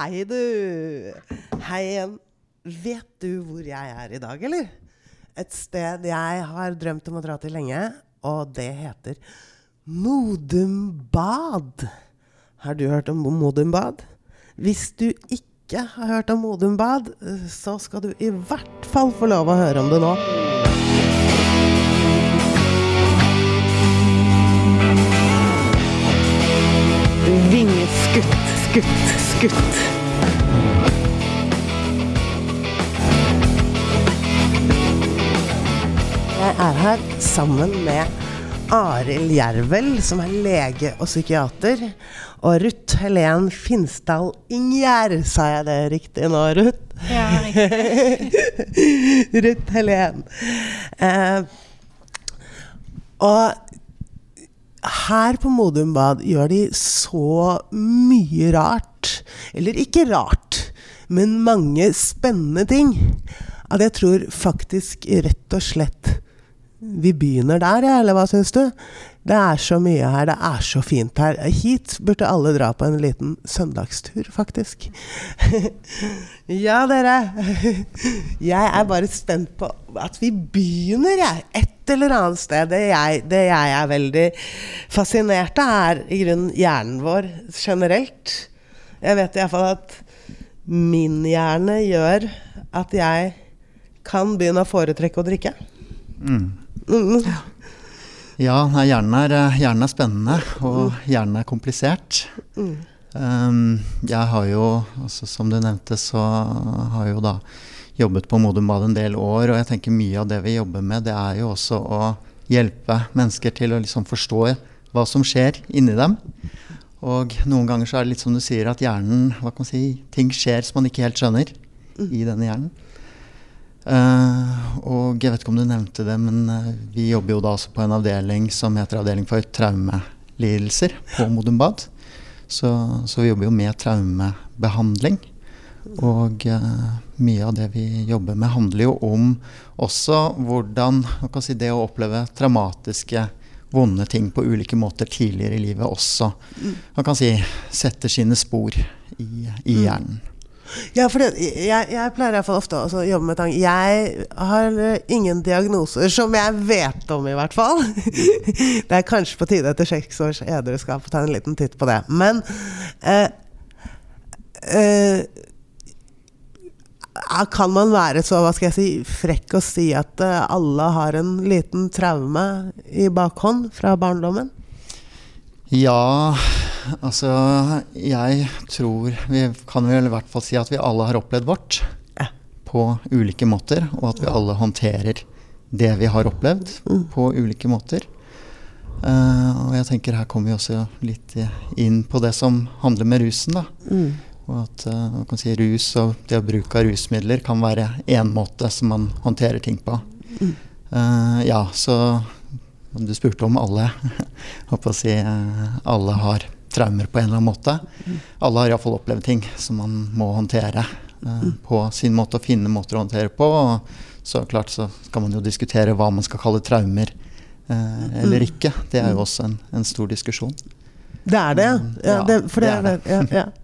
Hei, du. Hei igjen. Vet du hvor jeg er i dag, eller? Et sted jeg har drømt om å dra til lenge, og det heter Modum Bad. Har du hørt om Modum Bad? Hvis du ikke har hørt om Modum Bad, så skal du i hvert fall få lov å høre om det nå. Vingeskutt, skutt, skutt. Jeg er her sammen med Arild Jervel, som er lege og psykiater. Og Ruth Helen Finsdal Ingjerd, sa jeg det riktig nå, Ruth? Ja, riktig. Ruth Helen. Eh, og her på Modum Bad gjør de så mye rart. Eller ikke rart, men mange spennende ting. At jeg tror faktisk rett og slett vi begynner der, ja, eller hva syns du? Det er så mye her, det er så fint her. Hit burde alle dra på en liten søndagstur, faktisk. ja, dere. Jeg er bare spent på at vi begynner, jeg. Et eller annet sted. Det jeg, det jeg er veldig fascinert av, er i grunnen hjernen vår generelt. Jeg vet iallfall at min hjerne gjør at jeg kan begynne å foretrekke å drikke. Mm. Mm. Ja, nei, hjernen er, eh, hjernen er spennende, og hjernen er komplisert. Mm. Um, jeg har jo, altså, som du nevnte, så har jeg jo da jobbet på Modum Bad en del år, og jeg tenker mye av det vi jobber med, det er jo også å hjelpe mennesker til å liksom forstå hva som skjer inni dem. Og noen ganger så er det litt som du sier, at hjernen, hva kan man si, ting skjer som man ikke helt skjønner i denne hjernen. Uh, og jeg vet ikke om du nevnte det, men uh, vi jobber jo da også på en avdeling som heter Avdeling for traumelidelser på Modum Bad. Så, så, vi jobber jo med traumebehandling. Og uh, mye av det vi jobber med, handler jo om også hvordan kan si, det å oppleve traumatiske, vonde ting på ulike måter tidligere i livet også man kan si, setter sine spor i, i hjernen. Ja, for det, jeg, jeg, pleier iallfall ofte å jobbe med tang. Jeg har ingen diagnoser som jeg vet om, i hvert fall. det er kanskje på tide etter seks års edruskap å ta en liten titt på det. Men eh, eh, kan man være så hva skal jeg si, frekk å si at uh, alle har en liten traume i bakhånd fra barndommen? Ja, altså Jeg tror Vi kan vel i hvert fall si at vi alle har opplevd vårt ja. på ulike måter. Og at vi alle håndterer det vi har opplevd, mm. på ulike måter. Uh, og jeg tenker her kommer vi også litt inn på det som handler med rusen. da. Mm. Og at man kan si rus og det å bruke av rusmidler kan være én måte som man håndterer ting på. Mm. Uh, ja, så du spurte om alle. Håper å si alle har traumer på en eller annen måte. Alle har iallfall opplevd ting som man må håndtere uh, på sin måte, og finne måter å håndtere på. Og så klart så skal man jo diskutere hva man skal kalle traumer uh, eller ikke. Det er jo også en, en stor diskusjon. Det er det, ja. for det, det er det. Ja, ja.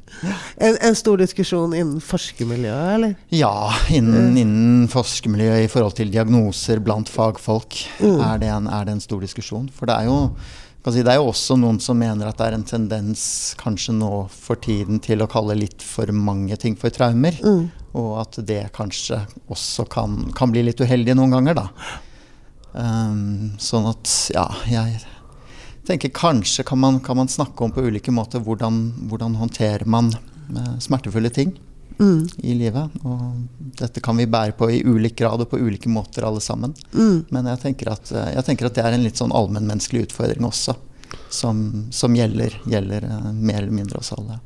En, en, stor diskusjon innen forskermiljøet, eller? Ja, innen, innen forskermiljøet i forhold til diagnoser blant fagfolk mm. er, det en, er, det en, stor diskusjon. For det er jo si, det er jo også noen som mener at det er en tendens kanskje nå for tiden til å kalle litt for mange ting for traumer. Mm. Og at det kanskje også kan, kan, bli litt uheldig noen ganger, da. Um, sånn at ja, jeg tenker kanskje kan man, kan man, snakke om på ulike måter hvordan, hvordan håndterer man eh, smertefulle ting mm. i livet. Og dette kan vi bære på i ulik grad og på ulike måter alle sammen. Mm. Men jeg tenker, at, eh, jeg tenker, at, det er en litt sånn allmennmenneskelig utfordring også. Som, som gjelder, gjelder uh, mer eller mindre oss alle.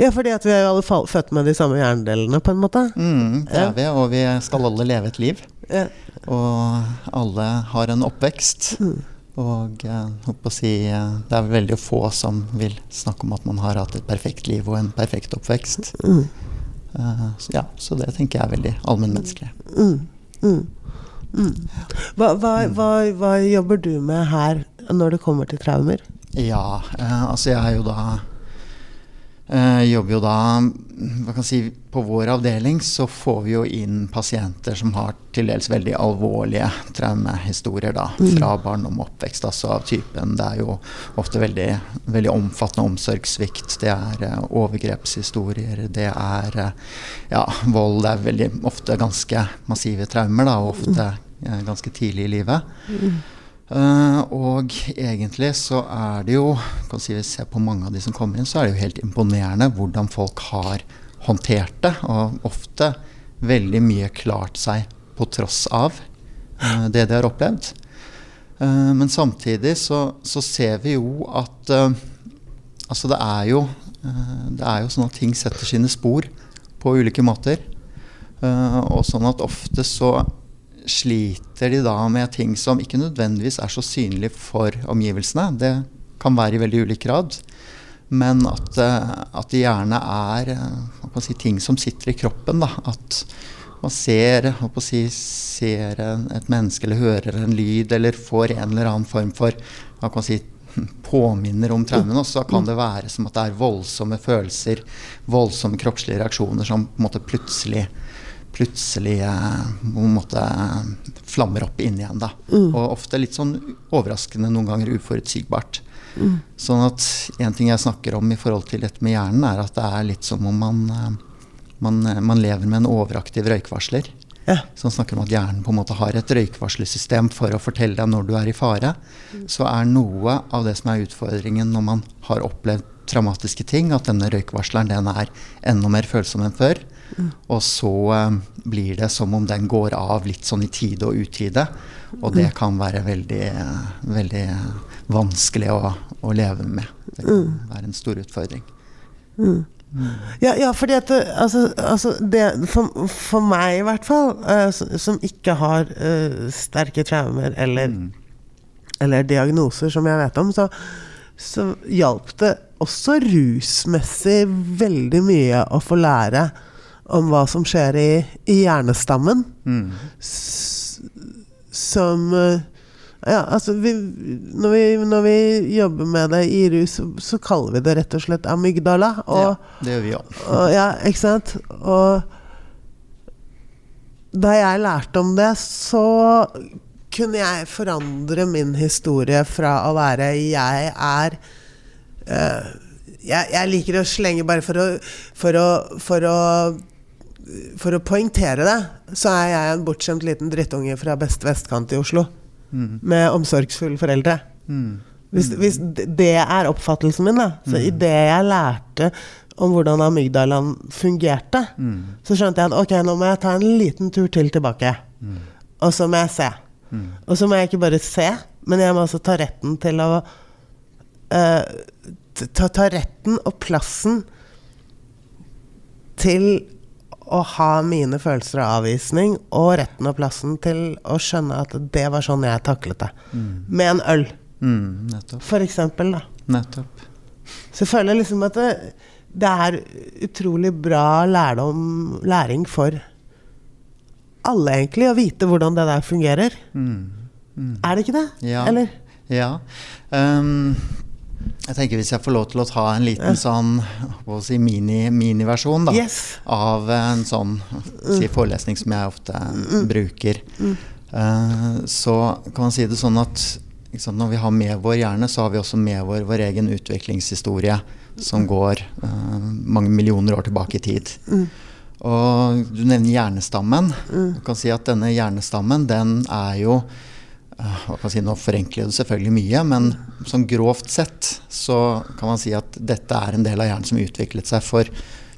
Ja, fordi at vi er jo alle født med de samme hjernedelene, på en måte. Mm, det er vi, og vi skal alle leve et liv. Ja. Og alle har en oppvekst. Mm. Og eh, si, eh, det er veldig få som vil snakke om at man har hatt et perfekt liv og en perfekt oppvekst. Mm. Uh, så, ja, så det tenker jeg er veldig allmennmenneskelig. Mm. Mm. mm. Hva, hva, hva, hva, jobber du med her når det kommer til traumer? Ja, uh, altså jeg er jo da Uh, jobber jo da hva kan si, På vår avdeling så får vi jo inn pasienter som har til dels veldig alvorlige traumehistorier da, mm. fra barndom og oppvekst. Altså av typen Det er jo ofte veldig, veldig omfattende omsorgssvikt. Det er uh, overgrepshistorier. Det er uh, ja, vold. Det er veldig ofte ganske massive traumer, da, og ofte ganske tidlig i livet. Uh, og egentlig så er det jo kan si Vi ser på mange av de som kommer inn, så er det jo helt imponerende hvordan folk har håndtert det. Og ofte veldig mye klart seg på tross av uh, det de har opplevd. Uh, men samtidig så, så, ser vi jo at Altså det er jo det er jo sånn at ting setter sine spor på ulike måter. og sånn at ofte så sliter de da med ting som ikke nødvendigvis er så synlig for omgivelsene. Det kan være i veldig ulik grad. Men at, eh, at det gjerne er eh, si, ting som sitter i kroppen. Da. At man ser, si, ser, et menneske eller hører en lyd eller får en eller annen form for si, påminner om traumen. Og så kan det være som at det er voldsomme følelser, voldsomme kroppslige reaksjoner som på en måte plutselig plutselig på en måte flammer opp inn igjen. da. Mm. Og ofte litt sånn overraskende, noen ganger uforutsigbart. Mm. Sånn at en ting jeg snakker om i forhold til dette med hjernen, er at det er litt som om man, man, man lever med en overaktiv røykvarsler. Ja. Som snakker om at hjernen på en måte har et røykvarslersystem for å fortelle deg når du er i fare. Mm. Så er noe av det som er utfordringen når man har opplevd traumatiske ting, at denne røykvarsleren den er enda mer følsom enn før. Og så um, blir det som om den går av litt sånn i tide og utide. Og det mm. kan være veldig, veldig vanskelig å, å, leve med. Det kan mm. være en stor utfordring. Mm. Ja, ja, fordi at altså, altså det, for, for, meg i hvert fall, uh, som ikke har uh, sterke traumer eller, mm. eller, diagnoser som jeg vet om, så, så hjalp det også rusmessig veldig mye å få lære om hva som skjer i, i hjernestammen. Mm. Som eh, ja, altså vi, når, vi, når, vi, jobber med det i rus, så, så, kaller vi det rett og slett amygdala. Og, ja, det gjør vi òg. Ja, ikke sant? Og da jeg lærte om det, så kunne jeg forandre min historie fra å være 'jeg er' uh, jeg, jeg, liker å slenge bare for å, for å, for å for å poengtere det, så er jeg en bortskjemt liten drittunge fra beste vestkant i Oslo. Mm. Med omsorgsfulle foreldre. Mm. Hvis, hvis, det er oppfattelsen min, da. Så mm. idet jeg lærte om hvordan amygdalaen fungerte, mm. så skjønte jeg at ok, nå må jeg ta en liten tur til tilbake. Mm. Og så må jeg se. Mm. Og så må jeg ikke bare se, men jeg må også ta retten til å uh, ta, ta retten og plassen til å ha mine følelser av avvisning og retten og plassen til å skjønne at det var sånn jeg taklet det. Mm. Med en øl. Mm, For eksempel, da. Nettopp. Så jeg føler liksom at det, det er utrolig bra lærdom, læring for alle, egentlig, å vite hvordan det der fungerer. Mm. mm. Er det ikke det? Ja. Eller? Ja. Um, jeg tenker Hvis jeg får lov til å ta en liten sånn si, miniversjon mini yes. av en sånn si, forelesning som jeg ofte mm. bruker, mm. Uh, så kan man si det sånn at sant, når vi har med vår hjerne, så har vi også med vår, vår egen utviklingshistorie som går uh, mange millioner år tilbake i tid. Mm. Og du nevner hjernestammen. Mm. Du kan si at denne hjernestammen den er jo Eh, si, nå forenkler det selvfølgelig mye, men sånn grovt sett så kan man si at dette er en del av hjernen som utviklet seg for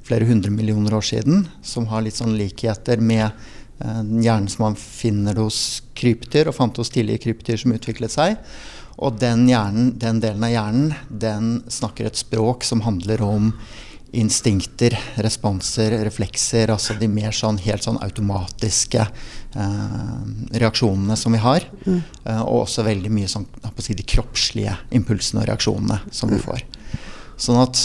flere hundre millioner år siden. Som har litt sånn likheter med eh, hjernen som man finner hos krypdyr, og fant hos tidlige krypdyr som utviklet seg. Og den, hjernen, den delen av hjernen den snakker et språk som handler om instinkter, responser, reflekser. Altså de mer sånn helt sånn automatiske reaksjonene som vi har. Mm. Eh, og også veldig mye sånn, si, de kroppslige impulsene og reaksjonene som vi får. Sånn at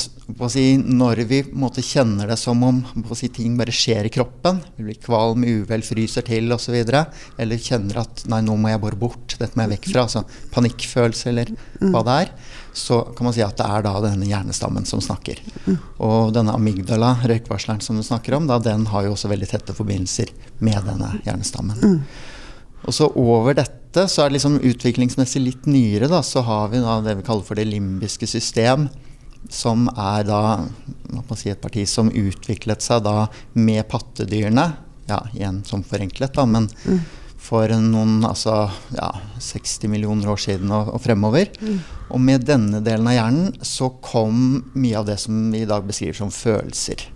si, når vi måte, kjenner det som om si, ting bare skjer i kroppen, vi blir kvalm, uvel, fryser til osv., eller kjenner at nei, nå må jeg bare bort, dette må jeg vekk fra, altså panikkfølelse eller hva det er, så kan man si at det er da denne hjernestammen som snakker. Og denne amygdala, røykvarsleren som du snakker om, da, den har jo også veldig tette forbindelser med denne hjernestammen. Og så over dette, så er det liksom utviklingsmessig litt nyere, da, så har vi da det vi kaller for det limbiske system som er da si et parti som utviklet seg da med pattedyrene. Ja, igjen som forenklet, da, men mm. for noen altså, ja, 60 millioner år siden og, og fremover. Mm. Og med denne delen av hjernen så kom mye av det som vi i dag beskriver som følelser.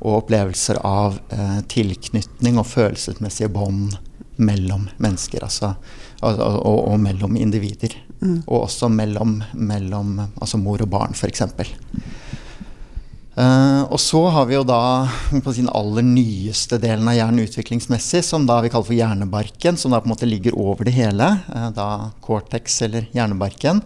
Og opplevelser av eh, tilknytning og følelsesmessige bånd mellom mennesker. Altså, og, og, og mellom individer. Mm. Og også mellom, mellom altså mor og barn, f.eks. Uh, eh, og så har vi jo da på sin aller nyeste delen av hjernen utviklingsmessig, som da vi kaller for hjernebarken, som da på en måte ligger over det hele. Uh, da cortex, eller hjernebarken.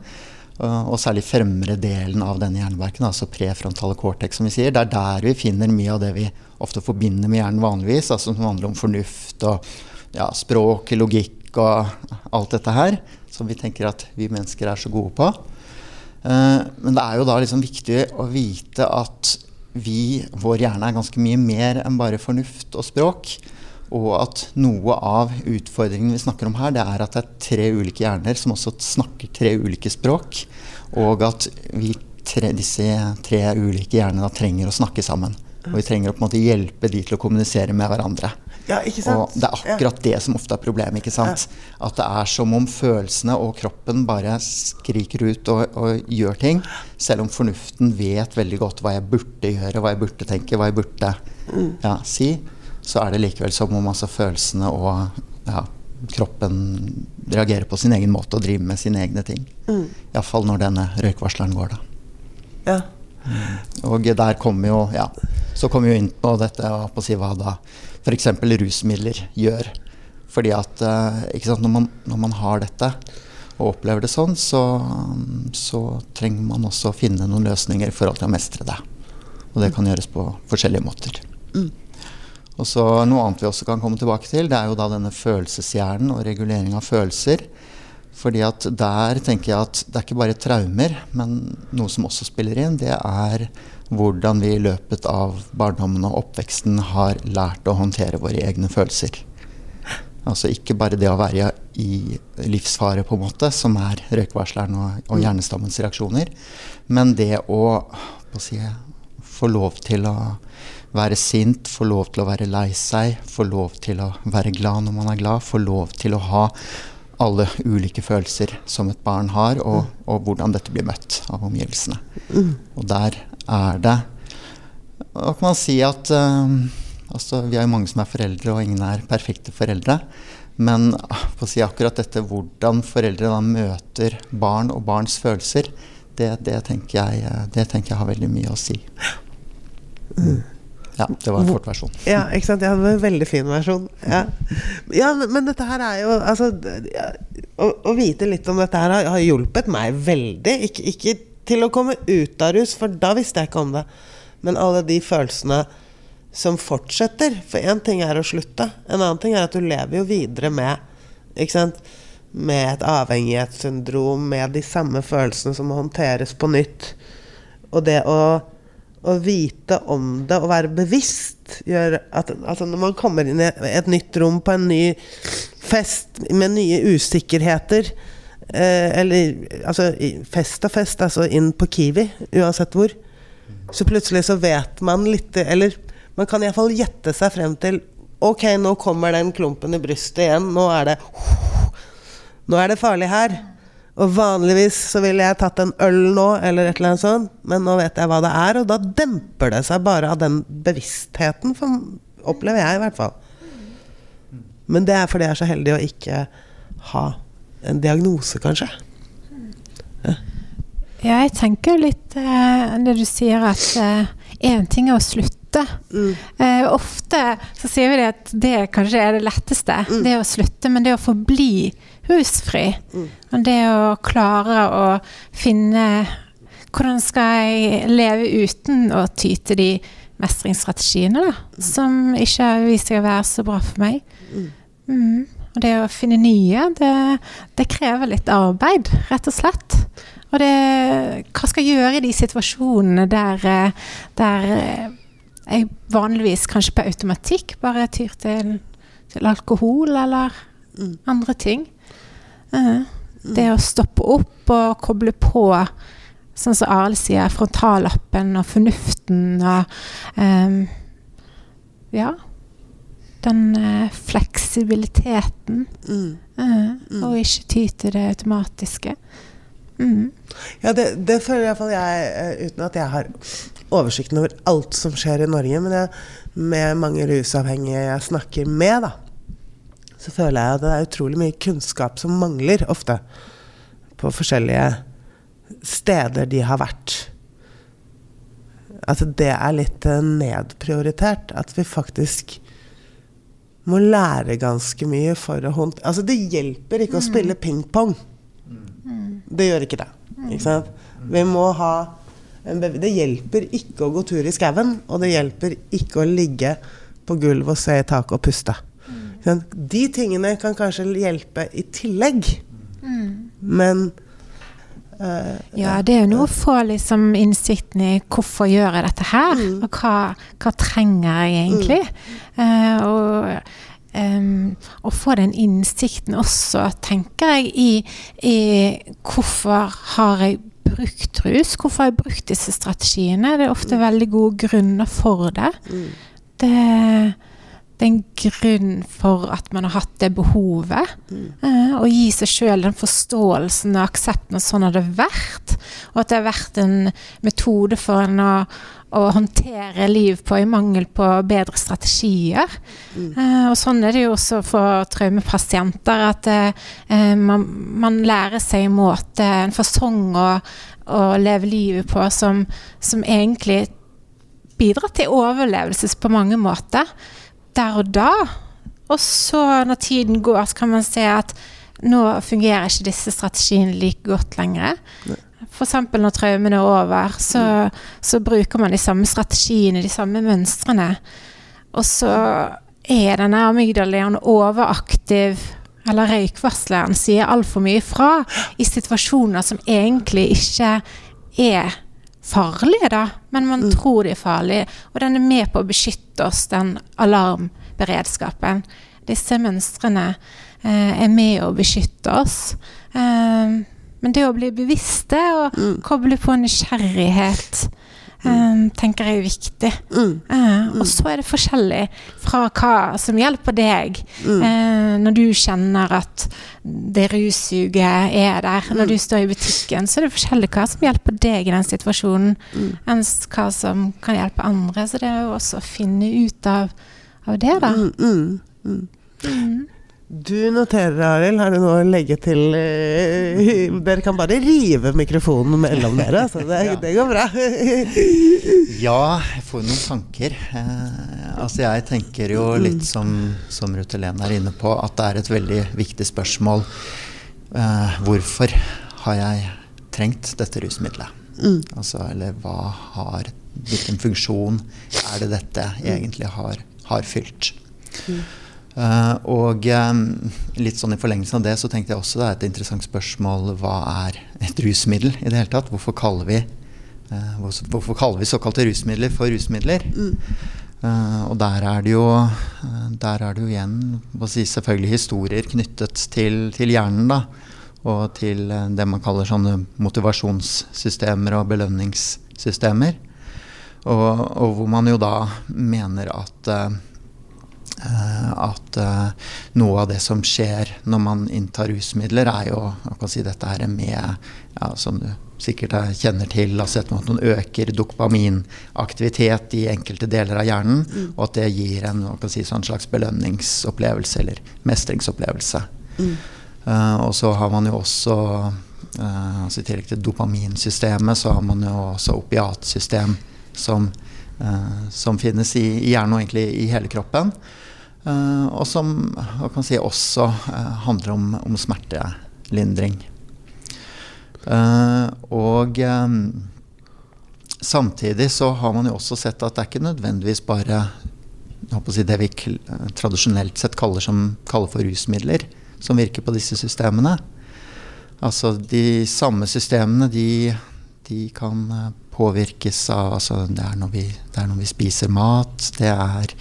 Uh, og særlig fremre delen av denne hjernebarken, altså prefrontale cortex, som vi sier. Det er der vi finner mye av det vi ofte forbinder med hjernen vanligvis, altså som handler om fornuft og ja, språk, logikk og alt dette her som vi tenker at vi mennesker er så gode på. Uh, men det er jo da liksom viktig å vite at vi, vår hjerne er ganske mye mer enn bare fornuft og språk. Og at noe av utfordringen vi snakker om her, det er at det er tre ulike hjerner som også snakker tre ulike språk. Og at tre, disse tre ulike hjernene trenger å snakke sammen. Og vi trenger å på en måte hjelpe de til å kommunisere med hverandre. Ja, og det er akkurat ja. det som ofte er problemet. ikke sant? Ja. At det er som om følelsene og kroppen bare skriker ut og, og, gjør ting. Selv om fornuften vet veldig godt hva jeg burde gjøre, hva jeg burde tenke, hva jeg burde mm. ja, si. Så er det likevel som om altså, følelsene og kroppen reagerer på sin egen måte og driver med sine egne ting. Mm. Iallfall når denne røykvarsleren går, da. Ja. Og der kommer jo Ja, så kommer vi inn på dette på å si hva da f.eks. rusmidler gjør. Fordi at eh, sant, når, man, når, man, har dette og opplever det sånn, så, så, trenger man også å finne noen løsninger i forhold til å mestre det. Og det kan gjøres på forskjellige måter. Mm. Og så Noe annet vi også kan komme tilbake til, det er jo da denne følelseshjernen og regulering av følelser. Fordi at der tenker jeg at det er ikke bare traumer, men noe som også spiller inn, det er hvordan vi i løpet av barndommen og oppveksten har lært å håndtere våre egne følelser. Altså ikke bare det å være i livsfare, på en måte, som er røykvarsleren og, og mm. hjernestammens reaksjoner, men det å, å si, få lov til å være sint, få lov til å være lei seg, få lov til å være glad når man er glad, få lov til å ha alle ulike følelser som et barn har, og, mm. og hvordan dette blir møtt av omgivelsene. Mm. Og der er det Hva kan man si at uh, altså, Vi er jo mange som er foreldre, og ingen er perfekte foreldre. Men på å si akkurat dette hvordan foreldre da møter barn og barns følelser, det, det, tenker, jeg, det tenker, jeg, har veldig mye å si. Ja, det var en kort versjon. Ja, ikke sant. Ja, det var en veldig fin versjon. Ja, ja men dette her er jo Altså, å, å, vite litt om dette her har hjulpet meg veldig. Ikke, ikke til å komme ut av rus, for da visste jeg ikke om det. Men alle de følelsene som fortsetter. For én ting er å slutte. En annen ting er at du lever jo videre med? Med et avhengighetssyndrom, med de samme følelsene som må håndteres på nytt. Og det å, å vite om det og være bevisst gjør at altså Når man kommer inn i et nytt rom på en ny fest med nye usikkerheter, Eh, eller altså fest og fest, altså inn på Kiwi, uansett hvor. Så plutselig så vet man litt Eller man kan iallfall gjette seg frem til Ok, nå kommer den klumpen i brystet igjen. Nå er det Nå er det farlig her. Og vanligvis så ville jeg tatt en øl nå, eller et eller annet sånt, men nå vet jeg hva det er, og da demper det seg bare av den bevisstheten, for, opplever jeg i hvert fall. Men det er fordi jeg er så heldig å ikke ha en diagnose, kanskje. Ja. ja jeg tenker litt eh, det du sier at én eh, ting er å slutte. Mm. Eh, ofte så sier vi det at det kanskje er det letteste. Mm. Det å slutte, men det å forbli rusfri. Mm. Og det å klare å finne hvordan skal jeg leve uten å ty til de mestringsstrategiene, da? Som ikke har vist seg å være så bra for meg. Mm. Og det å finne nye, det, det, krever litt arbeid, rett og slett. Og det Hva skal jeg gjøre i de situasjonene der, der jeg vanligvis kanskje på automatikk bare tyr til, til alkohol eller mm. andre ting? Uh, det å stoppe opp og koble på sånn som Arild sier, frontallappen og fornuften og um, Ja. Den uh, fleksibiliteten. Mm. Uh, mm. Og ikke ty til det automatiske. Mm. Ja, det, det føler iallfall jeg, uh, uten at jeg har oversikten over alt som skjer i Norge, men jeg, med mange rusavhengige jeg snakker med, da, så føler jeg at det er utrolig mye kunnskap som mangler ofte. På forskjellige steder de har vært. Altså det er litt eh, nedprioritert. At vi faktisk må lære ganske mye for å håndtere Altså det hjelper ikke å mm. spille pingpong. Mm. Det gjør ikke det. Ikke sant? Vi må ha Det hjelper ikke å gå tur i skauen, og det hjelper ikke å ligge på gulvet og se i taket og puste. Mm. De tingene kan kanskje hjelpe i tillegg, men Uh, ja, det er jo noe å få liksom innsikten i hvorfor gjør jeg dette her, mm. og hva, hva, trenger jeg egentlig? Mm. Uh, og um, å få den innsikten også, tenker jeg, i, i, hvorfor har jeg brukt rus? Hvorfor har jeg brukt disse strategiene? Det er ofte mm. veldig gode grunner for det. Mm. Det det er en grunn for at man har hatt det behovet. Mm. Eh, å gi seg sjøl den forståelsen og aksepten at sånn har det vært. Og at det har vært en metode for en å, å håndtere liv på i mangel på bedre strategier. Mm. Eh, og sånn er det jo også for traumepasienter. At eh, man, man, lærer seg en måte, en fasong å, å leve livet på som, som egentlig bidrar til overlevelse på mange måter der og da. Og så når tiden går, så kan man se at nå fungerer ikke disse strategiene like godt lenger. F.eks. når traumene er over, så, så, bruker man de samme strategiene, de samme mønstrene. Og så er denne amygdalaen overaktiv, eller røykvarsleren sier altfor mye fra i situasjoner som egentlig ikke er farlige, da, men man mm. tror de er farlige. Og den er med på å beskytte oss, den alarmberedskapen. Disse mønstrene eh, er med å beskytte oss. Eh, men det å bli bevisste og mm. koble på nysgjerrighet Um, tenker jeg er viktig. Mm. Uh, og så er det forskjellig fra hva som hjelper deg mm. uh, når du kjenner at det russuget er der. Når du står i butikken, så er det forskjellig hva som hjelper deg i den situasjonen, mm. enn hva som kan hjelpe andre. Så det er jo også å finne ut av, av det, da. Mm, mm, mm. Du noterer, Arild. Har du noe å legge til? Uh, dere kan bare rive mikrofonen mellom dere. Så det, ja. det går bra. ja, jeg får noen tanker. Eh, altså jeg tenker jo litt som, som Ruth Helene er inne på, at det er et veldig viktig spørsmål. Eh, hvorfor har jeg trengt dette rusmiddelet? Mm. Altså, eller hva har Hvilken funksjon er det dette egentlig har, har fylt? Mm. Uh, og um, litt sånn i forlengelsen av det så tenkte jeg også det er et interessant spørsmål hva er et rusmiddel i det hele tatt? Hvorfor kaller vi, uh, hvorfor kaller vi såkalte rusmidler for rusmidler? Mm. Uh, og der er det jo, der er det jo igjen si, selvfølgelig historier knyttet til, til, hjernen. da, Og til det man kaller sånne motivasjonssystemer og belønningssystemer. Og, og hvor man jo da mener at Eh, at uh, noe av det som skjer når man inntar rusmidler, er jo jeg kan si dette her med ja, Som du sikkert kjenner til, altså at man øker dopaminaktivitet i enkelte deler av hjernen, mm. og at det gir en si, sånn slags belønningsopplevelse eller mestringsopplevelse. Mm. Uh, og så har man jo også uh, altså I tillegg til dopaminsystemet, så har man jo også opiatsystem som, som finnes i, i hjernen og egentlig i hele kroppen. Uh, og som si, også uh, handler om, om smertelindring. Uh, og samtidig så har man jo også sett at det er ikke nødvendigvis bare si, det vi tradisjonelt sett kaller, som, kaller for rusmidler, som virker på disse systemene. Altså de samme systemene, de, de kan eh, påvirkes av altså det, er vi, det, er når vi, spiser mat, det er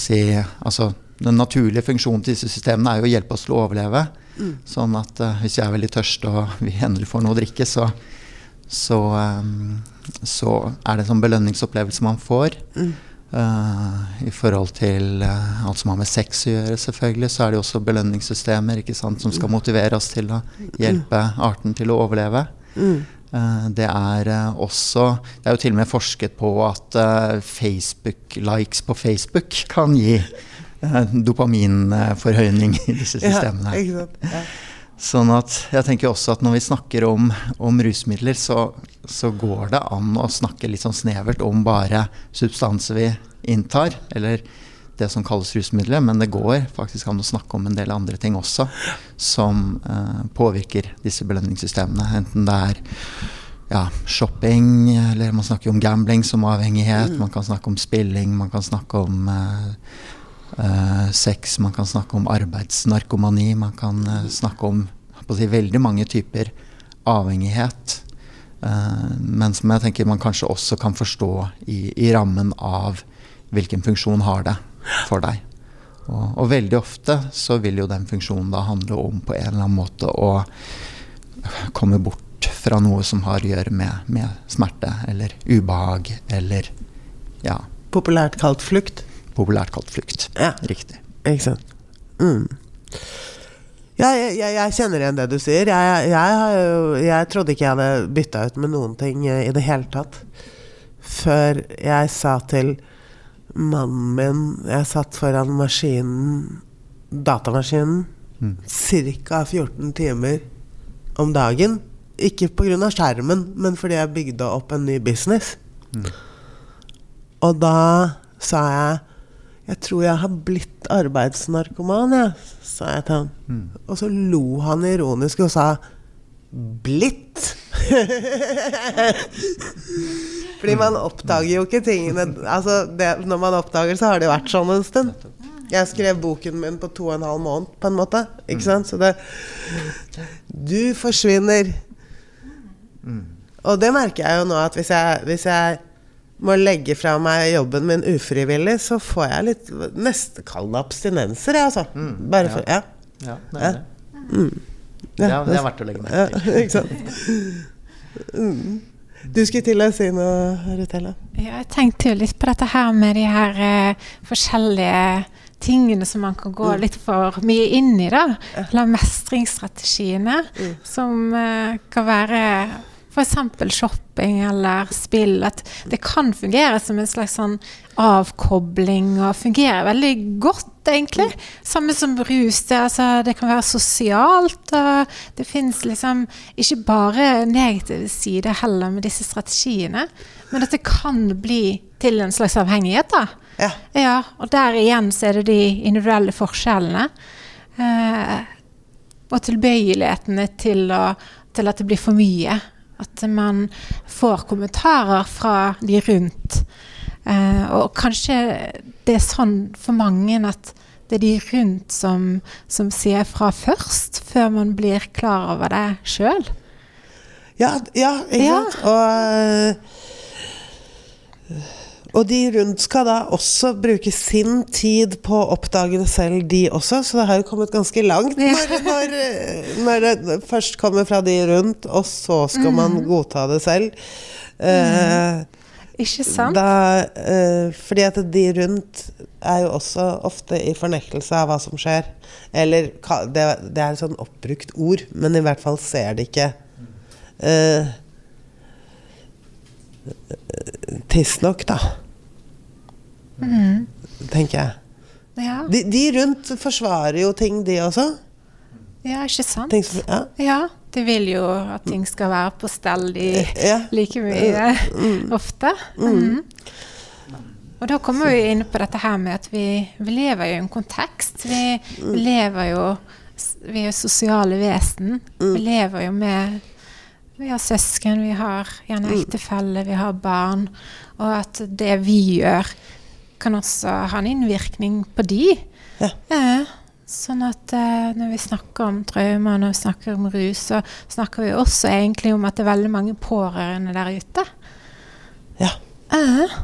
si, altså Den naturlige funksjonen til disse systemene er jo å hjelpe oss til å overleve. Mm. Sånn at uh, hvis jeg er veldig tørst og vi endelig får noe å drikke, så, så, um, så er det en sånn belønningsopplevelse man får. Mm. Uh, I forhold til uh, alt som har med sex å gjøre, selvfølgelig, så er det også belønningssystemer ikke sant, som skal motivere oss til å hjelpe arten til å overleve. Mm. Uh, det er også Det er jo til og med forsket på at Facebook-likes på Facebook kan gi dopaminforhøyning i disse systemene. Ja? Ja. Sånn at jeg tenker også at når vi snakker om, om rusmidler, så, så, går det an å snakke litt sånn snevert om bare substanser vi inntar, eller det som kalles rusmidler, men det går faktisk an å snakke om en del andre ting også som eh, påvirker disse belønningssystemene. Enten det er ja, shopping, eller man snakker om gambling som avhengighet, mm. man kan snakke om spilling, man kan snakke om eh, uh, sex, man kan snakke om arbeidsnarkomani, man kan uh, snakke om si, veldig mange typer avhengighet. Uh, men som jeg tenker man kanskje også kan forstå i, i rammen av hvilken funksjon har det for deg. Og, og, veldig ofte så vil jo den funksjonen da handle om på en eller annen måte å komme bort fra noe som har å gjøre med, med smerte eller ubehag eller ja. Populært kalt flukt? populært kalt flukt. Ja. Riktig. Ikke sant. Mm. Ja, jeg, jeg, jeg, kjenner igjen det du sier. Jeg, jeg, trodde ikke jeg hadde bytta ut med noen ting i det hele tatt. Før jeg sa til mannen min Jeg satt foran maskinen, datamaskinen, mm. ca. 14 timer om dagen. Ikke pga. skjermen, men fordi jeg bygde opp en ny business. Mm. Og da sa jeg jeg tror jeg har blitt arbeidsnarkoman, jeg, sa jeg til han. Mm. Og så lo han ironisk og sa blitt? Fordi man oppdager jo ikke tingene altså det, Når man oppdager, så har det jo vært sånn en stund. Jeg skrev boken min på to og en halv måned, på en måte. Ikke sant? Så det Du forsvinner. Og det merker jeg jo nå, at hvis jeg, hvis jeg må legge fra meg jobben min ufrivillig, så får jeg litt kall det abstinenser, jeg, altså. Mm, Bare for Ja. ja, det, er det. Mm. Ja, det, er, det er verdt å legge merke til. ikke sant. Mm. Du skulle til å si noe, Rutella? Ja, jeg tenkte jo litt på dette her med de her eh, forskjellige tingene som man kan gå mm. litt for mye inn i, da. Eller mestringsstrategiene, mm. som eh, kan være f.eks. shopping eller spill. At det kan fungere som en slags sånn avkobling, og fungerer veldig godt, egentlig. Samme som rus. Det, altså, det kan være sosialt. Det fins liksom ikke bare negative sider heller med disse strategiene, men at det kan bli til en slags avhengighet. da. Ja. ja og der igjen så er det de individuelle forskjellene. Eh, og tilbøyelighetene til, å, til at det blir for mye. At man får kommentarer fra de rundt. Eh, og kanskje det er sånn for mange at det er de rundt som, som sier fra først, før man blir klar over det sjøl. Ja, ja, ikke sant. Og og de rundt skal da også bruke sin tid på å oppdage det selv, de også. Så det har jo kommet ganske langt når, når, når det først kommer fra de rundt, og så skal man mm. godta det selv. Mm. Ikke sant? Da, uh, fordi at de rundt er jo også ofte i fornektelse av hva som skjer. Eller det, det er et sånn oppbrukt ord, men i hvert fall ser de ikke. uh, tidsnok, da. Mm. Tenker jeg. Ja. De, de, rundt forsvarer jo ting, de også. Ja, ikke sant? Som, ja. ja. De vil jo at ting skal være på stell de ja. like mye mm. ofte. Mm. mm. Og da kommer vi inn på dette her med at vi, vi lever jo i en kontekst. Vi, vi mm. lever jo Vi er sosiale vesen. Vi mm. lever jo med Vi har søsken, vi har gjerne ektefelle, vi har barn. Og at det vi gjør, kan også ha en innvirkning på de. Ja. Eh, sånn at eh, når vi snakker om traumer, når vi snakker om rus, så snakker vi også egentlig om at det er veldig mange pårørende der ute. Ja. Eh,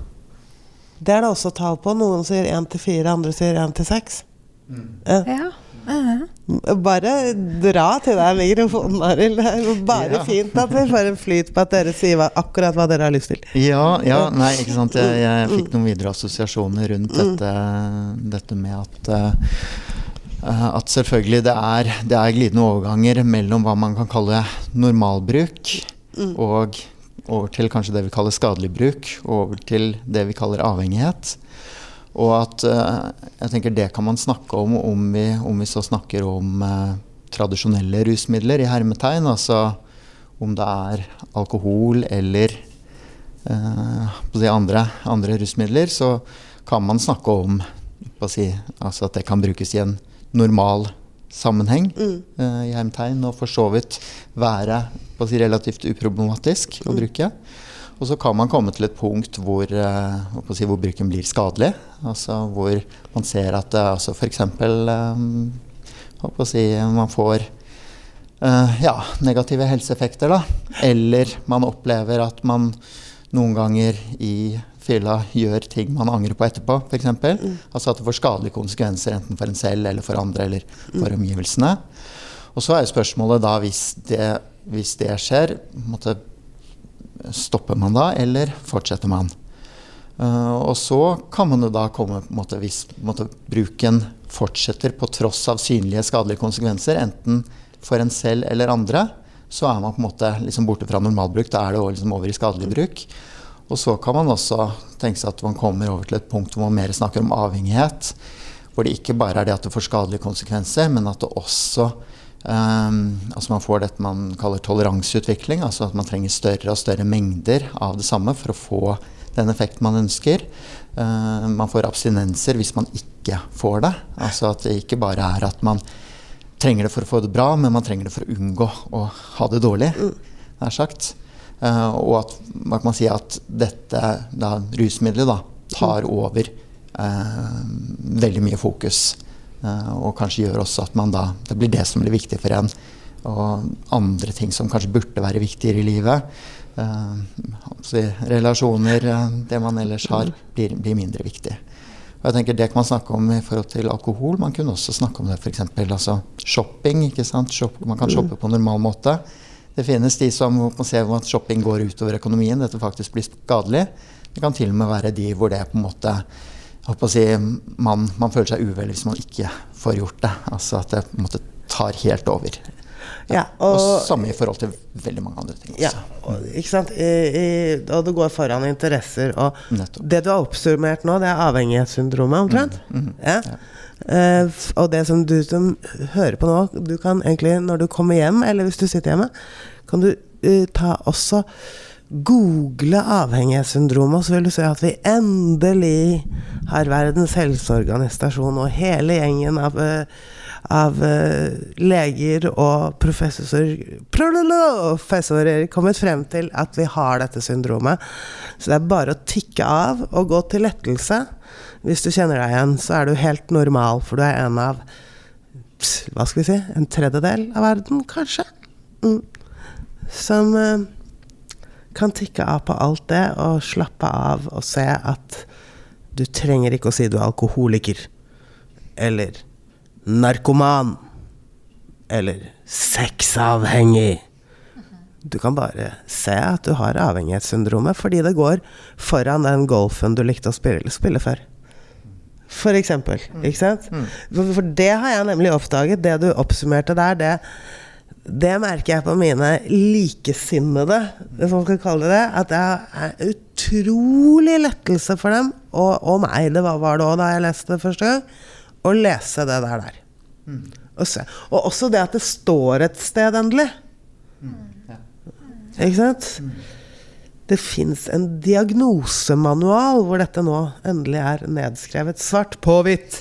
Det er det også tall på. Noen sier én til fire, andre sier én til seks. Ja. ja. Eh. Bare dra til deg mikrofonen, Arild. Det er bare Ja. fint at vi får en flyt på at dere sier hva, akkurat hva dere har lyst til. Ja, ja, nei, ikke sant. Jeg, jeg fikk noen videre assosiasjoner rundt dette, dette med at eh, at selvfølgelig det er, det er glidende overganger mellom hva man kan kalle normalbruk og over til kanskje det vi kaller skadelig bruk, og over til det vi kaller avhengighet. Og at eh, jeg tenker det kan man snakke om om vi, om vi så snakker om eh, tradisjonelle rusmidler i hermetegn, altså om det er alkohol eller eh, andre, andre rusmidler, så kan man snakke om si, altså at det kan brukes i en normal sammenheng eh, i hermetegn, og for så vidt være si, relativt uproblematisk å bruke. Og så kan man komme til et punkt hvor, eh, si, hvor bruken blir skadelig. Altså hvor man ser at det altså f.eks. Eh, si, man får eh, ja, negative helseeffekter, da. Eller man opplever at man noen ganger i fylla gjør ting man angrer på etterpå, f.eks. Altså at det får skadelige konsekvenser enten for en selv eller for andre eller for omgivelsene. Og så er jo spørsmålet da, hvis det, hvis det skjer, måtte, stopper man da, eller fortsetter man? Uh, og så kan man jo da komme måte, Hvis måtte, bruken fortsetter på tross av synlige skadelige konsekvenser, enten for en selv eller andre, så er man på en måte liksom borte fra normalbruk. Da er det liksom over i skadelig bruk. Og så kan man også tenke seg at man kommer over til et punkt hvor man mer snakker om avhengighet. Hvor det ikke bare er det at det får skadelige konsekvenser, men at det også Um, altså man får dette man kaller toleranseutvikling, altså at man trenger større og større mengder av det samme for å få den effekten man ønsker. Uh, man får abstinenser hvis man ikke får det. Altså at det ikke bare er at man trenger det for å få det bra, men man trenger det for å unngå å ha det dårlig, nær sagt. Uh, og at hva kan si at dette da, rusmiddelet da, tar over uh, veldig mye fokus. Uh, og kanskje gjør også at man da, det blir det som blir viktig for en. Og andre ting som kanskje burde være viktigere i livet. Uh, si, relasjoner, uh, det man ellers har, blir, blir, mindre viktig. Og jeg tenker Det kan man snakke om i forhold til alkohol. Man kunne også snakke om det f.eks. Altså shopping. ikke sant? Shop, man kan shoppe på normal måte. Det finnes de som man ser at shopping går utover økonomien, dette faktisk blir skadelig. Det kan til og med være de hvor det på en måte Si, man, man, føler seg uvel hvis man ikke får gjort det. Altså at det på en måte tar helt over. Ja, og, og, samme i forhold til veldig mange andre ting. Ja, og, ikke sant? I, i, og det går foran interesser. Og Nettopp. det du har oppsummert nå, det er avhengighetssyndromet, omtrent. Mm, mm, ja. ja. Uh, og det som du som hører på nå, du kan egentlig når du kommer hjem, eller hvis du sitter hjemme, kan du uh, ta også google avhengighetssyndromet, så vil du se at vi endelig har Verdens helseorganisasjon og hele gjengen av, av uh, leger og professor, professorer kommet frem til at vi har dette syndromet. Så det er bare å tikke av og gå til lettelse. Hvis du kjenner deg igjen, så er du helt normal, for du er en av hva skal vi si en tredjedel av verden, kanskje. Mm. Som uh, kan tikke av på alt det og slappe av og se at du trenger ikke å si du er alkoholiker. Eller narkoman. Eller sexavhengig. Du kan bare se at du har avhengighetssyndromet fordi det går foran den golfen du likte å spille, spille før. For eksempel. Ikke sant? For det har jeg nemlig oppdaget. Det du oppsummerte der, det det merker jeg på mine likesinnede, hvis man skal kalle det. At det er utrolig lettelse for dem, og, og meg, det var, var det òg da jeg leste det første gang, å lese det der. der. Mm. Og, se. og også det at det står et sted endelig. Mm. Ja. Ikke sant? Mm. Det fins en diagnosemanual hvor dette nå endelig er nedskrevet svart på hvitt.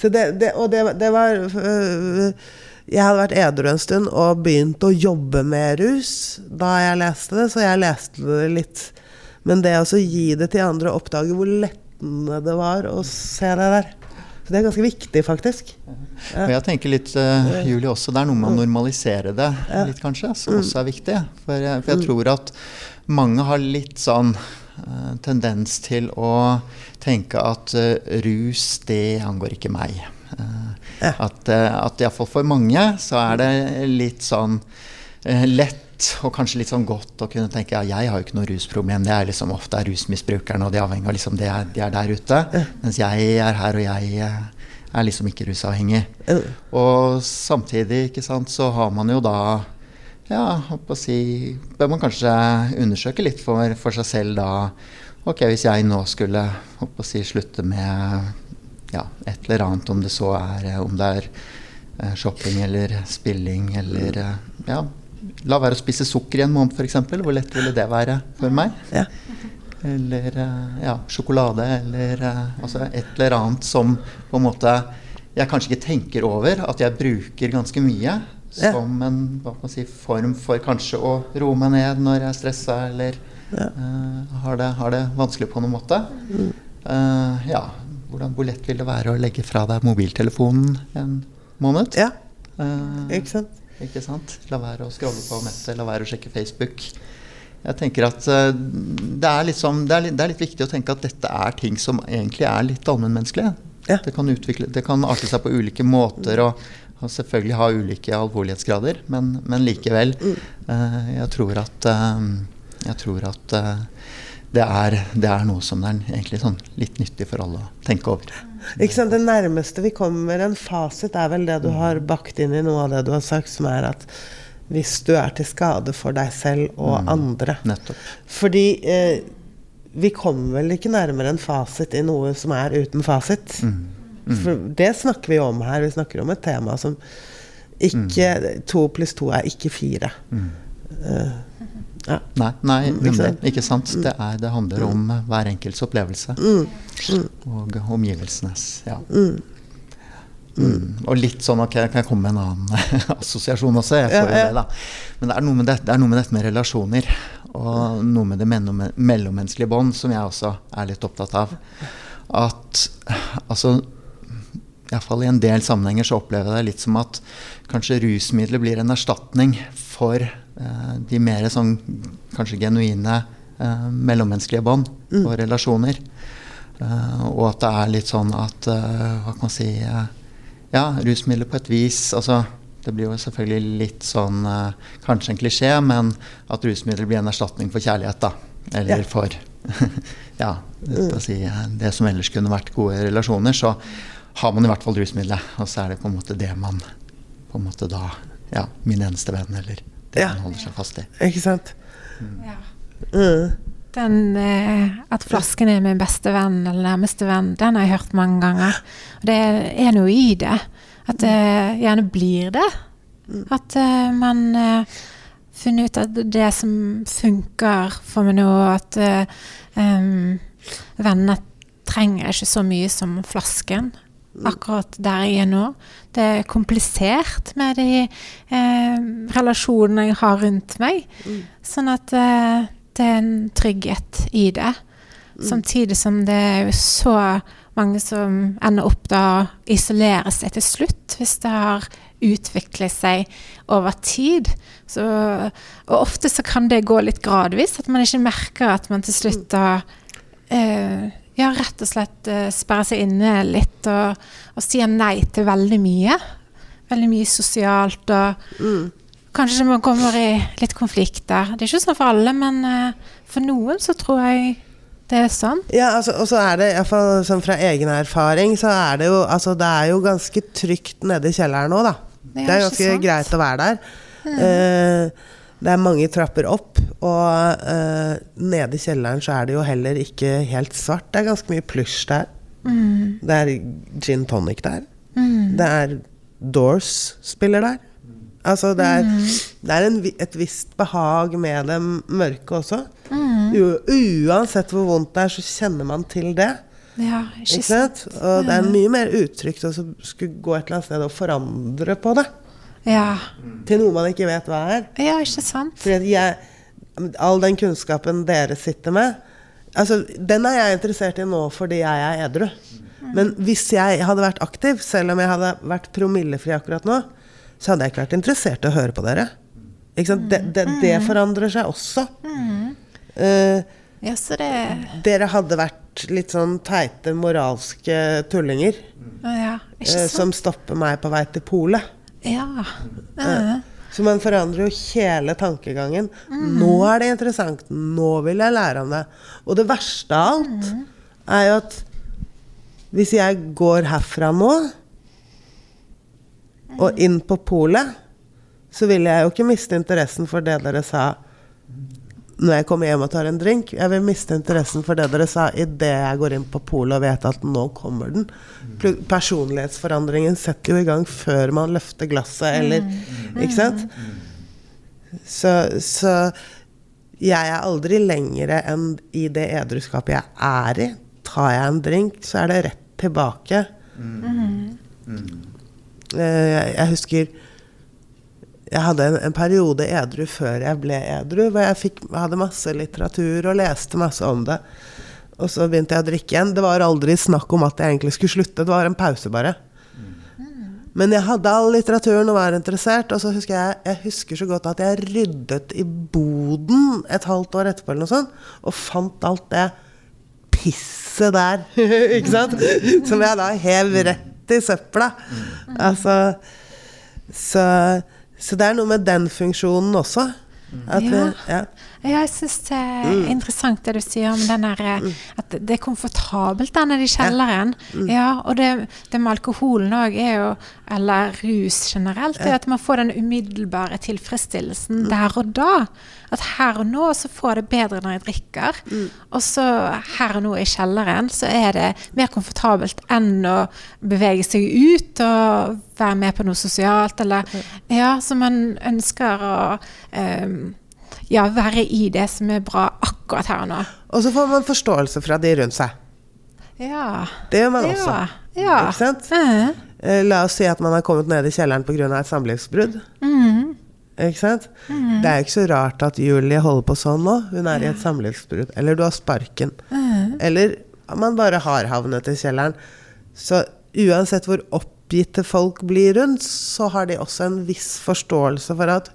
Så det, det, og det, det var øh, Jeg hadde vært edru en stund og begynt å jobbe med rus da jeg leste det, så jeg leste det litt. Men det å gi det til andre og oppdage hvor lettende det var å se det der Så det er ganske viktig, faktisk. Ja. Og jeg tenker litt, uh, Julie, også det er noe med å normalisere det litt, kanskje, som mm. også er viktig. For jeg, for jeg mm. tror at mange har litt sånn uh, tendens til å tenke at uh, rus, det angår ikke meg. Uh, ja. At, uh, at iallfall for mange så er det litt sånn uh, lett og kanskje litt sånn godt å kunne tenke ja, jeg har jo ikke noe rusproblem. Det er liksom ofte er rusmisbrukerne, og de avhengige, av liksom det er, de er der ute. Mens jeg er her, og jeg er liksom ikke rusavhengig. Og samtidig, ikke sant, så har man jo da ja, å si, bør man kanskje undersøke litt for, for seg selv da Ok, hvis jeg nå skulle å si, slutte med ja, et eller annet, om det så er eh, om det er eh, shopping eller spilling eller eh, ja, La være å spise sukker i en måned, f.eks. Hvor lett ville det være for meg? Ja. Eller ja, sjokolade, eller altså et eller annet som på en måte jeg kanskje ikke tenker over at jeg bruker ganske mye. Ja. Som en si, form for kanskje å roe meg ned når jeg er stressa eller ja. uh, har, det, har, det, vanskelig på noen måte. Mm. Uh, ja, hvordan, hvor lett vil det være å legge fra deg mobiltelefonen en måned? Ja, uh, ikke sant? Ikke sant? La være å scrolle på nettet, la være å sjekke Facebook. Jeg tenker at uh, det, er liksom, det, er litt, det, er litt, viktig å tenke at dette er ting som egentlig er litt allmennmenneskelige. Ja. Det, kan det kan arte seg på ulike måter og, og selvfølgelig ha ulike alvorlighetsgrader, men, men likevel. Uh, jeg tror at, jeg tror at det er, det er, noe som er egentlig sånn litt nyttig for alle å tenke over. Det nærmeste vi kommer en fasit, er vel det du har bakt inn i noe av det du har sagt, som er at hvis du er til skade for deg selv og mm, andre nettopp. Fordi eh, vi kommer vel ikke nærmere en fasit i noe som er uten fasit. Mm, mm. For det snakker vi om her. Vi snakker om et tema som ikke mm. To pluss to er ikke fire. Uh, ja. Nei, nei mm, Ikke sant. Det, er, det, handler om mm. hver enkelts opplevelse. Mm. Mm. Og omgivelsenes. Ja. Mm. Og litt sånn Ok, kan jeg komme med en annen assosiasjon også? Jeg får jo det, da. Men det er, noe med det, det er noe med dette med relasjoner. Og noe med det mellommenneskelige bånd som jeg også er litt opptatt av. At altså Iallfall i en del sammenhenger så opplever jeg det litt som at kanskje rusmidler blir en erstatning for Eh, de mer sånn kanskje genuine eh, mellommenneskelige bånd mm. og relasjoner. Uh, og at det er litt sånn at Hva kan man si Ja, rusmidler på et vis altså, Det blir jo selvfølgelig litt sånn Kanskje en klisjé, men at rusmidler blir en erstatning for kjærlighet. da Eller ja. for Ja, mm. si, det som ellers kunne vært gode relasjoner. Så har man i hvert fall rusmiddelet, og så er det på en måte det man på en måte da Ja, min eneste venn, eller det ja. man holder seg fast i. Ikke sant? Mm. Ja. Mm. Den eh, at flasken er min beste venn eller nærmeste venn, den har jeg hørt mange ganger. Og det er noe i det. At det eh, gjerne blir det. Mm. At eh, man eh, funnet ut at det som funker for meg nå, at um, venner trenger ikke så mye som flasken akkurat der jeg er nå. Det er komplisert med de eh, relasjonene jeg har rundt meg. Mm. Sånn at eh, det er en trygghet i det. Mm. Samtidig som det er jo så mange som ender opp da å isolere seg til slutt, hvis det har utviklet seg over tid. Så, og ofte så kan det gå litt gradvis, at man ikke merker at man til slutt da eh, ja, rett og slett uh, sperre seg inne litt og, og si nei til veldig mye. Veldig mye sosialt og mm. Kanskje man kommer i litt konflikt der. Det er ikke sånn for alle, men uh, for noen så tror jeg det er sånn. Ja, altså, og så er det, iallfall sånn fra egen erfaring, så er det jo Altså, det er jo ganske trygt nede i kjelleren nå, da. Det er, det er ganske greit å være der. Mm. Uh, det er mange trapper opp, og uh, nede i kjelleren så er det jo heller ikke helt svart. Det er ganske mye plysj der. Mm. Det er gin tonic der. Mm. Det er Doors spiller der. Altså, det er, mm. det er en, et visst behag med det mørke også. Mm. uansett hvor vondt det er, så kjenner man til det. Ja, ikke, ikke sant? Og det er mye mer utrygt å skulle gå et eller annet sted og forandre på det. Ja. til noe man ikke vet hva er. ja, ikke sant? Fordi jeg, all den kunnskapen dere sitter med, altså, den er jeg interessert i nå fordi jeg er edru. Men hvis jeg hadde vært aktiv, selv om jeg hadde vært promillefri akkurat nå, så hadde jeg ikke vært interessert i å høre på dere. Sant? Det, det, det forandrer seg også. Eh, Ja, så det dere hadde vært litt sånn teite moralske tullinger Ja, uh, som stopper meg på vei til polet. Ja. Ja. Så man forandrer jo hele tankegangen. Nå er det interessant. Nå vil jeg lære om det. Og det verste av alt er jo at hvis jeg går herfra nå og inn på polet, så vil jeg jo ikke miste interessen for det dere sa når jeg kommer hjem og tar en drink. Jeg vil miste interessen for det dere sa idet jeg går inn på polet og vet at nå kommer den. Personlighetsforandringen setter jo i gang før man løfter glasset, eller Ikke sant? Så, så jeg er aldri lengre enn i det edruskapet jeg er i. Tar jeg en drink, så er det rett tilbake. Mm. Jeg, jeg husker jeg hadde en, en periode edru før jeg ble edru, hvor jeg fikk, hadde masse litteratur og leste masse om det. Og så begynte jeg å drikke igjen. Det var aldri snakk om at jeg egentlig skulle slutte. Det var en pause, bare. Men jeg hadde all litteraturen og var interessert. Og så husker jeg, jeg husker så godt at jeg ryddet i boden et halvt år etterpå, eller noe sånt, og fant alt det pisset der. ikke sant? Som jeg da hev rett i søpla. Altså så, så det er noe med den funksjonen også. At Ja. ja. Ja, jeg syns det er interessant det du sier om den der, eh, at det er komfortabelt der nede i kjelleren. Ja, og det, det med alkoholen òg er jo, eller rus generelt, er at man får den umiddelbare tilfredsstillelsen der og da. At her og nå så får jeg det bedre når jeg drikker. Og så her og nå i kjelleren så er det mer komfortabelt enn å bevege seg ut og være med på noe sosialt, eller Ja, så man ønsker å ehm, ja, være i det som er bra akkurat her og nå. Og så får man forståelse fra de rundt seg. Ja. Det gjør man også. Ja. Ikke sant? Eh, La oss si at man har kommet ned i kjelleren pga. et samlivsbrudd. mm, Ikke sant? Det er jo ikke så rart at Julie holder på sånn nå. Hun er i et samlivsbrudd. Eller du har sparken. Eller man bare har havnet i kjelleren. Så uansett hvor oppgitte folk blir rundt, så har de også en viss forståelse for at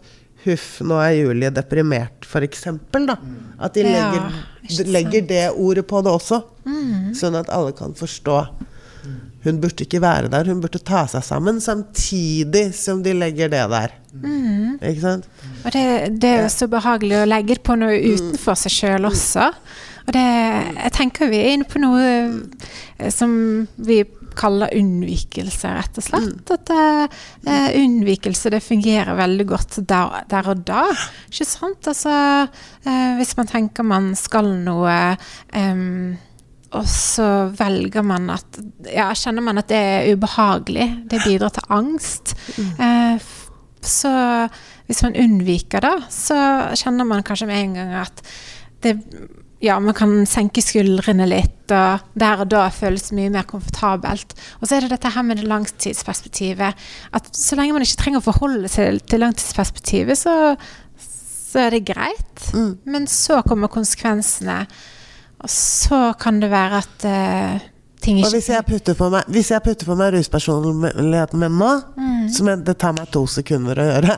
Huff, nå er Julie deprimert, f.eks. da. At de legger, ja, legger det ordet på det også. Sånn at alle kan forstå. Hun burde ikke være der, hun burde ta seg sammen samtidig som de legger det der. Ikke sant? og det, det er jo så behagelig å legge på noe utenfor seg sjøl også. Og det, jeg tenker vi er inne på noe eh, som vi kaller unnvikelse, rett og slett. At uh, unnvikelse det fungerer veldig godt der, der og da. Ikke sant? Altså, uh, hvis man tenker man skal noe um, og så velger man at Ja, kjenner man at det er ubehagelig. Det bidrar til angst. Eh, f- så hvis man unnviker det, så kjenner man kanskje med en gang at det ja, man kan senke skuldrene litt, og der og da føles mye mer komfortabelt. Og så er det dette her med det langtidsperspektivet. At så lenge man ikke trenger å forholde seg til langtidsperspektivet, så, så er det greit. Men så kommer konsekvensene, og så kan det være at uh, ting Og ikke hvis jeg putter på meg, hvis jeg putter på meg ruspersonligheten min nå, som jeg, det tar meg to sekunder å gjøre,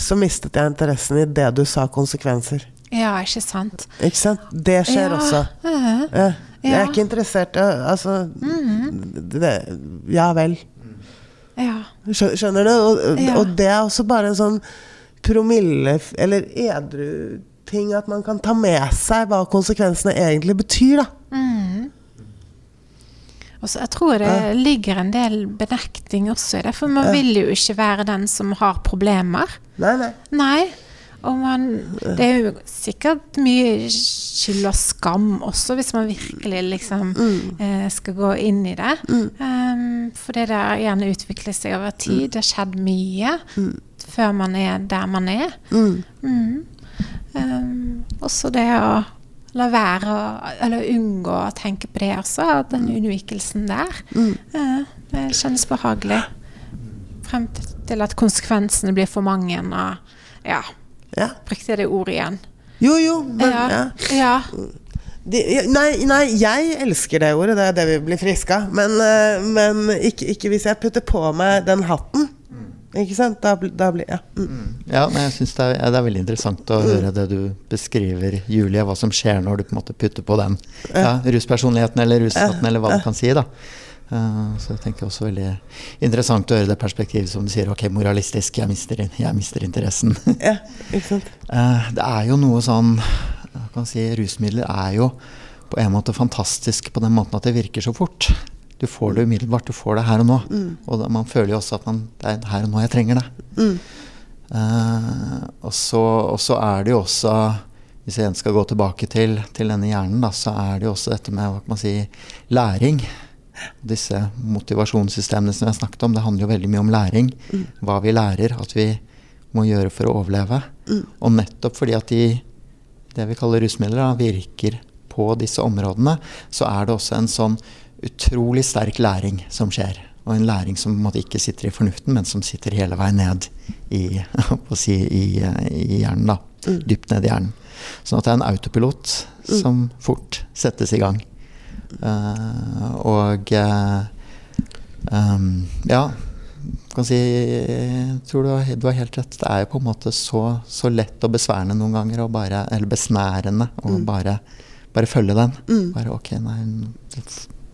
så mistet jeg interessen i det du sa konsekvenser. Ja, ikke sant. Ikke sant? Det skjer Ja. også. Eh, Ja. Jeg er ikke interessert Altså det, Ja vel. ja. Skjønner du? Og, og det er også bare en sånn promille Eller edru ting at man kan ta med seg hva konsekvensene egentlig betyr, da. Mm. Også, jeg tror det ligger en del benekting også i det, for man vil jo ikke være den som har problemer. Nei, nei. Nei. Og man Det er jo sikkert mye skyld og skam også, hvis man virkelig liksom eh, skal gå inn i det. Um, for det der gjerne utvikler seg over tid. Det har skjedd mye før man er der man er. Mm. Um, også det å la være å Eller unngå å tenke på det også. Den unnvikelsen der. Uh, det kjennes behagelig. frem til at konsekvensene blir for mange. Og, ja, Ja. brukte jeg det ordet igjen. Jo, jo, men Ja. ja. ja. De, nei, nei, jeg elsker det ordet. Det er det vi blir friske av. Men, eh, men ikke, ikke hvis jeg putter på meg den hatten. Ikke sant? Da, da blir Ja. Mm. Ja, men jeg synes det, er, det er veldig interessant å høre det du beskriver, Julie. Hva som skjer når du på en måte putter på den ja, ruspersonligheten eller rushatten, eller hva du kan si. da. Eh, så jeg tenker også veldig interessant å høre det perspektivet som du sier. Ok, moralistisk, jeg mister, jeg mister interessen. ja. Ikke sant? Eh, det er jo noe sånn kan si, Rusmidler er jo på en måte fantastisk på den måten at det virker så fort. Du får det umiddelbart, du får det her og nå. Og man føler jo også at man, det er her og nå jeg trenger det. Mm. Uh, og, så, og så er det jo også Hvis jeg skal gå tilbake til, til denne hjernen, da, så er det jo også dette med hva kan man si, læring. Disse motivasjonssystemene som jeg snakket om, det handler jo veldig mye om læring. Hva vi lærer at vi må gjøre for å overleve. Og nettopp fordi at de, det vi kaller rusmidler, virker på disse områdene, så er det også en sånn utrolig sterk læring som skjer. Og en læring som en ikke sitter i fornuften, men som sitter hele veien ned i, si, i, i hjernen. da, Dypt ned i hjernen. Sånn at det er en autopilot som fort settes i gang. Eh, og um, ja, kan si, jeg tror du har, du har helt rett. Det er jo på en måte så, så lett og besværende noen ganger, bare, eller besnærende, å bare, bare følge den. Bare ok, nei,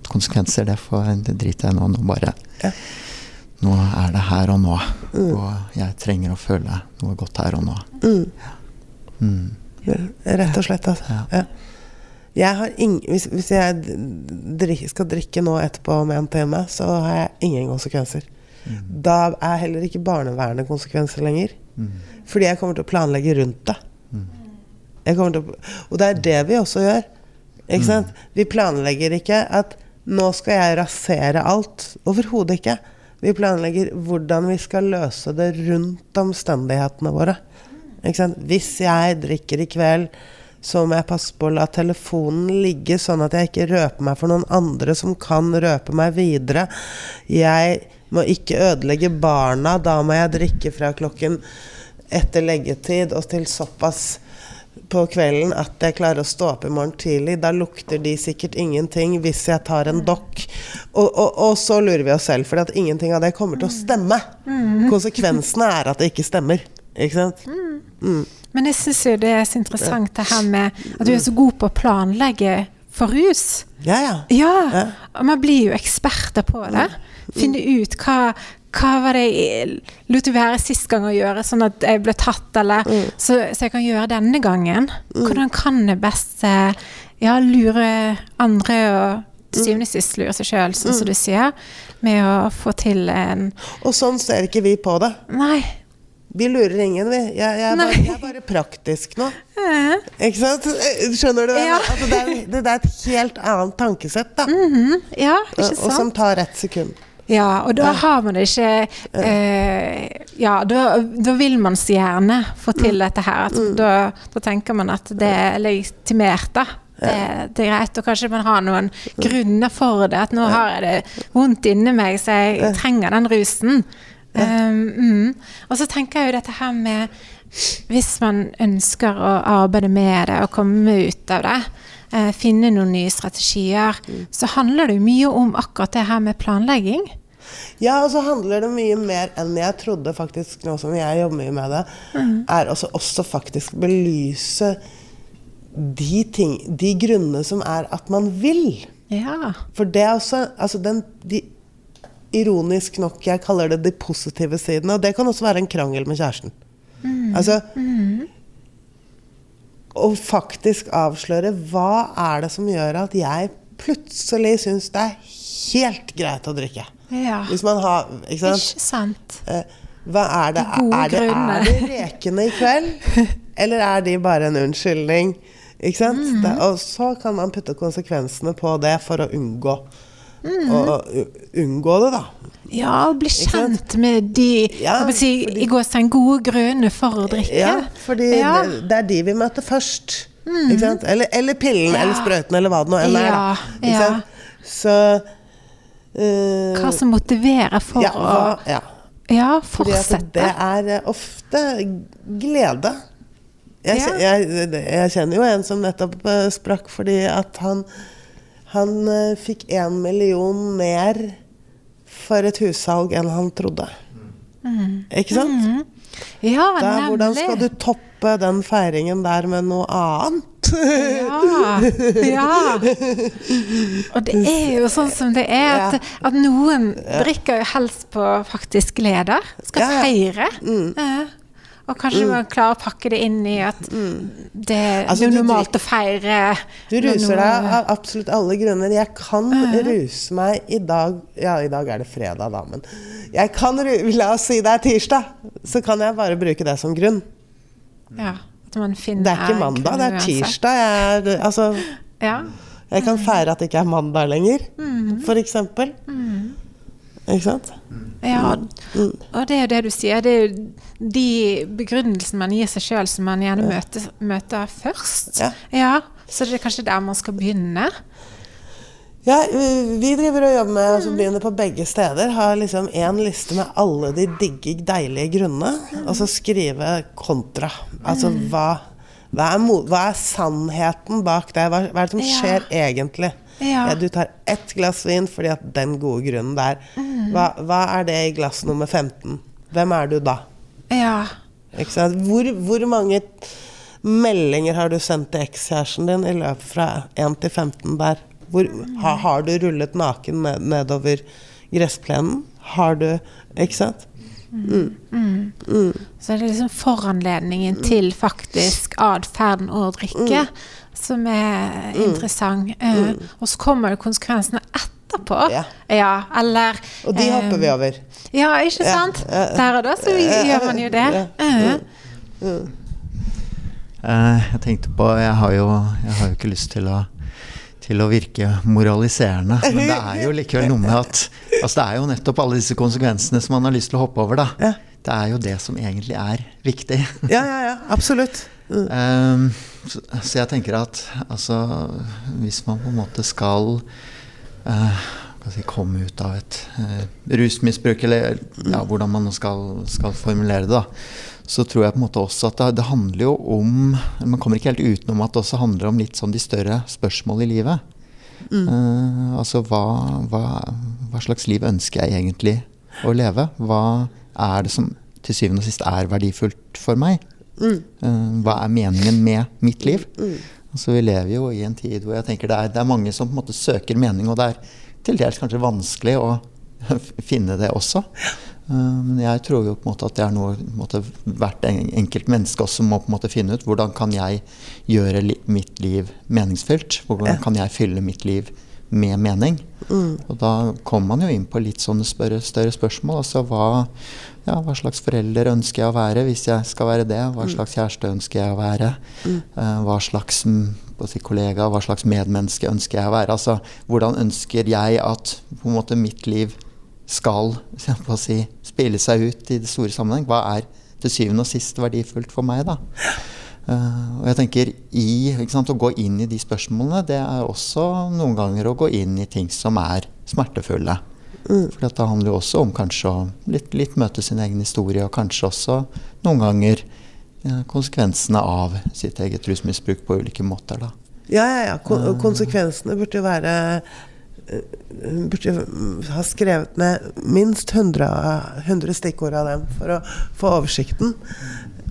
konsekvenser, det får det driter jeg nå. Nå bare Ja. Nå er det her og nå. Og jeg trenger å føle noe godt her og nå. Mm. Mm. Rett og slett, altså. Ja. Jeg har ing hvis, hvis jeg drikke, skal drikke nå etterpå med en time, så har jeg ingen konsekvenser. Da er heller ikke barnevernet konsekvenser lenger. Fordi jeg kommer til å planlegge rundt det. Til å, og det er det vi også gjør. Ikke sant? Vi planlegger ikke at nå skal jeg rasere alt. Overhodet ikke. Vi planlegger hvordan vi skal løse det rundt omstendighetene våre. Hvis jeg drikker i kveld, så må jeg passe på å la telefonen ligge, sånn at jeg ikke røper meg for noen andre som kan røpe meg videre. Jeg må ikke ødelegge barna. Da må jeg drikke fra klokken etter leggetid og til såpass på kvelden at jeg klarer å stå opp i morgen tidlig. Da lukter de sikkert ingenting hvis jeg tar en dokk. Og, og, og så lurer vi oss selv, for at ingenting av det kommer til å stemme. Konsekvensene er at det ikke stemmer. Ikke sant? Mm. Men jeg syns jo det er så interessant det her med at du er så god på å planlegge for rus. Ja, ja. Ja, og man blir jo eksperter på det. Finne ut hva, hva var det jeg lot være sist gang å gjøre, sånn at jeg ble tatt, eller så, så jeg kan gjøre denne gangen. Hvordan kan jeg best eh, ja, lure andre og til syvende og sist lure seg sjøl, sånn som du sier, med å få til en Og sånn ser ikke vi på det. Nei. Vi lurer ingen, vi. Jeg, jeg, er, bare, jeg er bare praktisk nå. Eh, Ikke sant? Skjønner du? hva Ja. Altså, det, er, det, det er et helt annet tankesett, da. Ja, ikke sant? Og som tar ett sekund. Ja, og da har man det ikke eh, Ja, da, da vil man så gjerne få til dette her. At da, da tenker man at det er legitimert, da. Det, det er greit. Og kanskje man har noen grunner for det. At nå har jeg det vondt inni meg, så jeg trenger den rusen. Um, mm. Og så tenker jeg jo dette her med Hvis man ønsker å arbeide med det og komme ut av det, uh, finne noen nye strategier, så handler det jo mye om akkurat det her med planlegging. Ja, og så handler det mye mer enn jeg trodde, faktisk, nå som jeg jobber mye med det. Er også, også faktisk belyse de, ting, de grunnene som er at man vil. Ja. For det er også altså den, de, Ironisk nok, jeg kaller det de positive sidene. Og det kan også være en krangel med kjæresten. Altså Å faktisk avsløre hva er det som gjør at jeg plutselig syns det er helt greit å drikke. ja. Hvis man har Ikke sant? Ikke sant? Eh, Hva er det? Gode Er det, grunner. er det rekene i kveld? Eller er de bare en unnskyldning? Ikke sant? Mm. Og så kan man putte konsekvensene på det for å unngå Mm. Og unngå det, da. Ja, og bli kjent med de Ja, si, fordi- i gåstegn gode grunner for å drikke. Ja, fordi Ja. Det, det er de vi møter først. Sant? Eller, eller pillen, Ja. eller sprøyten, eller hva det nå enn er. Ja? Så uh, Hva som motiverer for ja, å ja. Ja, fortsette. det er eh, ofte glede. Jeg, jeg, jeg kjenner jo en som nettopp eh, sprakk fordi at han Han eh, fikk én million mer for et hussalg enn han trodde. Ikke sant? Ja, Da, hvordan skal du toppe den feiringen der med noe annet? Ja, ja. Og det er jo sånn som det er, at, at noen drikker jo helst på faktisk leder, Skal feire. Ja. Og kanskje man klarer å pakke det inn i at det er Altså, du normalt å feire. Du ruser deg av absolutt alle grunner. Jeg kan ruse meg i dag Ja, i dag er det fredag, da, men jeg kan La oss si det er tirsdag, så kan jeg bare bruke det som grunn. Ja, at man finner Det er ikke mandag, det er tirsdag. Jeg, er, altså, Ja. jeg kan feire at det ikke er mandag lenger, for eksempel. Ikke sant? Ja, Mm. og det er jo det du sier. Det er jo de begrunnelsene man gir seg sjøl som man gjerne møter, møter først. Ja. Så det er kanskje der man skal begynne. Ja, vi driver og jobber med å begynner på begge steder. Har liksom én liste med alle de digge, deilige grunnene. Og så skrive kontra. Altså hva, hva, er, hva er sannheten bak det? Hva, hva er det som Ja. skjer egentlig? Ja. Du tar ett glass vin fordi at den gode grunnen der. Hva, hva er det i glass nummer 15? Hvem er du da? Ja. Hvor, hvor mange meldinger har du sendt til ekskjæresten din i løpet fra 1 til 15 der? Hvor, ha, har du rullet naken ned, nedover gressplenen? Har du Ikke sant? Så det er liksom foranledningen til faktisk atferden å drikke som er interessant. Eh, og så kommer det konsekvensene etterpå. Ja. Ja, eller Og de eh, hopper vi over. Ja, ikke sant? ja. Der og da så gjør man jo det. Ja, Eh, Eh, jeg tenkte på Jeg har jo, jeg har jo ikke lyst til å til å virke moraliserende. Men det er jo likevel noe med at altså Det er jo nettopp alle disse konsekvensene som man har lyst til å hoppe over, da. Ja. Det er jo det som egentlig er viktig. Ja, ja, ja. Absolutt. Mm. Ehm, så, så jeg tenker at altså Hvis man på en måte skal eh, si, komme ut av et eh, rusmisbruk, eller ja, hvordan man nå skal, skal formulere det, da, så tror jeg på en måte også at det, det handler jo om Man kommer ikke helt utenom at det også handler om litt sånn de større spørsmål i livet. Eh, altså hva, hva, hva slags liv ønsker jeg egentlig å leve? Hva er det som til syvende og sist er verdifullt for meg? Eh, hva er meningen med mitt liv? Altså, vi lever jo i en tid hvor jeg tenker det er, det er mange som på en måte søker mening, og det er til dels kanskje vanskelig å finne det også. Eh, Men jeg tror jo på en måte at det er noe måte, hvert enkelt menneske også må på en måte finne ut. Hvordan kan jeg gjøre mitt liv meningsfylt? Hvordan kan jeg fylle mitt liv med mening? Og da kommer man jo inn på litt sånne spørre, større spørsmål. Altså hva, ja, hva slags forelder ønsker jeg å være hvis jeg skal være det? Hva slags kjæreste ønsker jeg å være? Eh, hva slags mm, si, kollega, hva slags medmenneske ønsker jeg å være? Altså hvordan ønsker jeg at på en måte mitt liv skal si, spille seg ut i det store sammenheng? Hva er til syvende og sist verdifullt for meg, da? Eh, og jeg tenker i, sant, Å gå inn i de spørsmålene, det er også noen ganger å gå inn i ting som er smertefulle. For det handler jo også om kanskje å litt, litt møte sin egen historie, og kanskje også noen ganger ja, konsekvensene av sitt eget rusmisbruk på ulike måter. da. Ja, ja, ja. Ko konsekvensene burde jo være eh, burde jo ha skrevet ned minst 100, 100 stikkord av dem for å få oversikten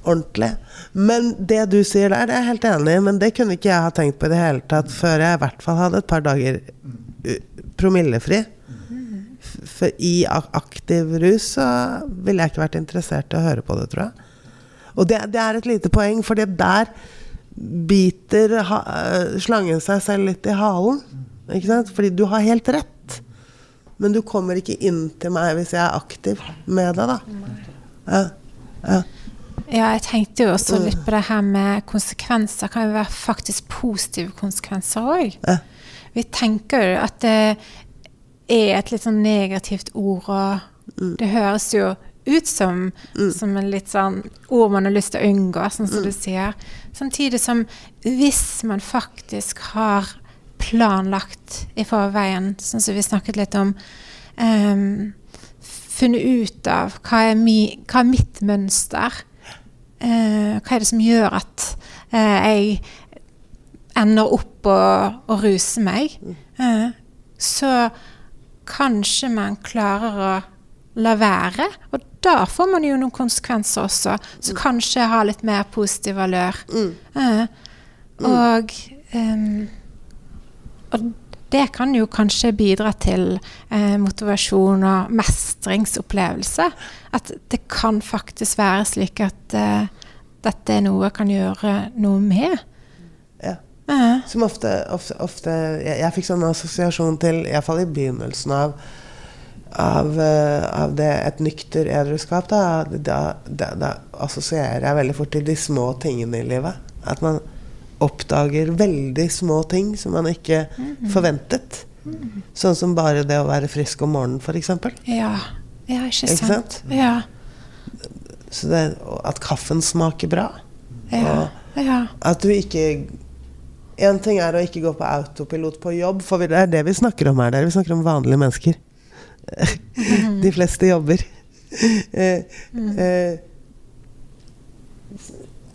ordentlig. Men det du sier der, det er jeg helt enig i, men det kunne ikke jeg ha tenkt på i det hele tatt før jeg i hvert fall hadde et par dager uh, promillefri. For i aktiv rus så ville jeg ikke vært interessert i å høre på det, tror jeg. Og det, det er et lite poeng, for der biter ha, eh, slangen seg selv litt i halen. Ikke sant? Fordi du har helt rett. Men du kommer ikke inn til meg hvis jeg er aktiv med det, da. Ja. Ja. Ja, jeg tenkte jo også litt på det her med konsekvenser. Kan jo være faktisk positive konsekvenser òg. Ja. Vi tenker jo at det er et litt sånn negativt ord, og det høres jo ut som, som en litt sånn ord man har lyst til å unngå, sånn som du sier. Samtidig som hvis man faktisk har planlagt i forveien, sånn som vi snakket litt om, um, funnet ut av hva er, mi, hva er mitt mønster. Eh, hva er det som gjør at eh, jeg ender opp å, å ruse meg? Eh, så kanskje man klarer å la være. Og da får man jo noen konsekvenser også, så kanskje ha litt mer positiv valør. Eh, og, um, og det kan jo kanskje bidra til eh, motivasjon og mestringsopplevelse. At det kan faktisk være slik at eh, dette er noe jeg kan gjøre noe med. Ja. Eh, Som ofte, ofte, ofte Jeg, jeg fikk sånn assosiasjon til, iallfall i begynnelsen av av, eh, av det, et nykter edruskap, da, da, da, da assosierer jeg veldig fort til de små tingene i livet. At man oppdager veldig små ting som man ikke forventet. Sånn som bare det å være frisk om morgenen, f.eks. ja. ja, ikke Ikke sant? sant? Ja. Så det, at kaffen smaker bra. Ja. ja. At du ikke En ting er å ikke gå på autopilot på jobb, for det er det vi snakker om her. Det er, vi snakker om vanlige mennesker. De fleste jobber. Eh,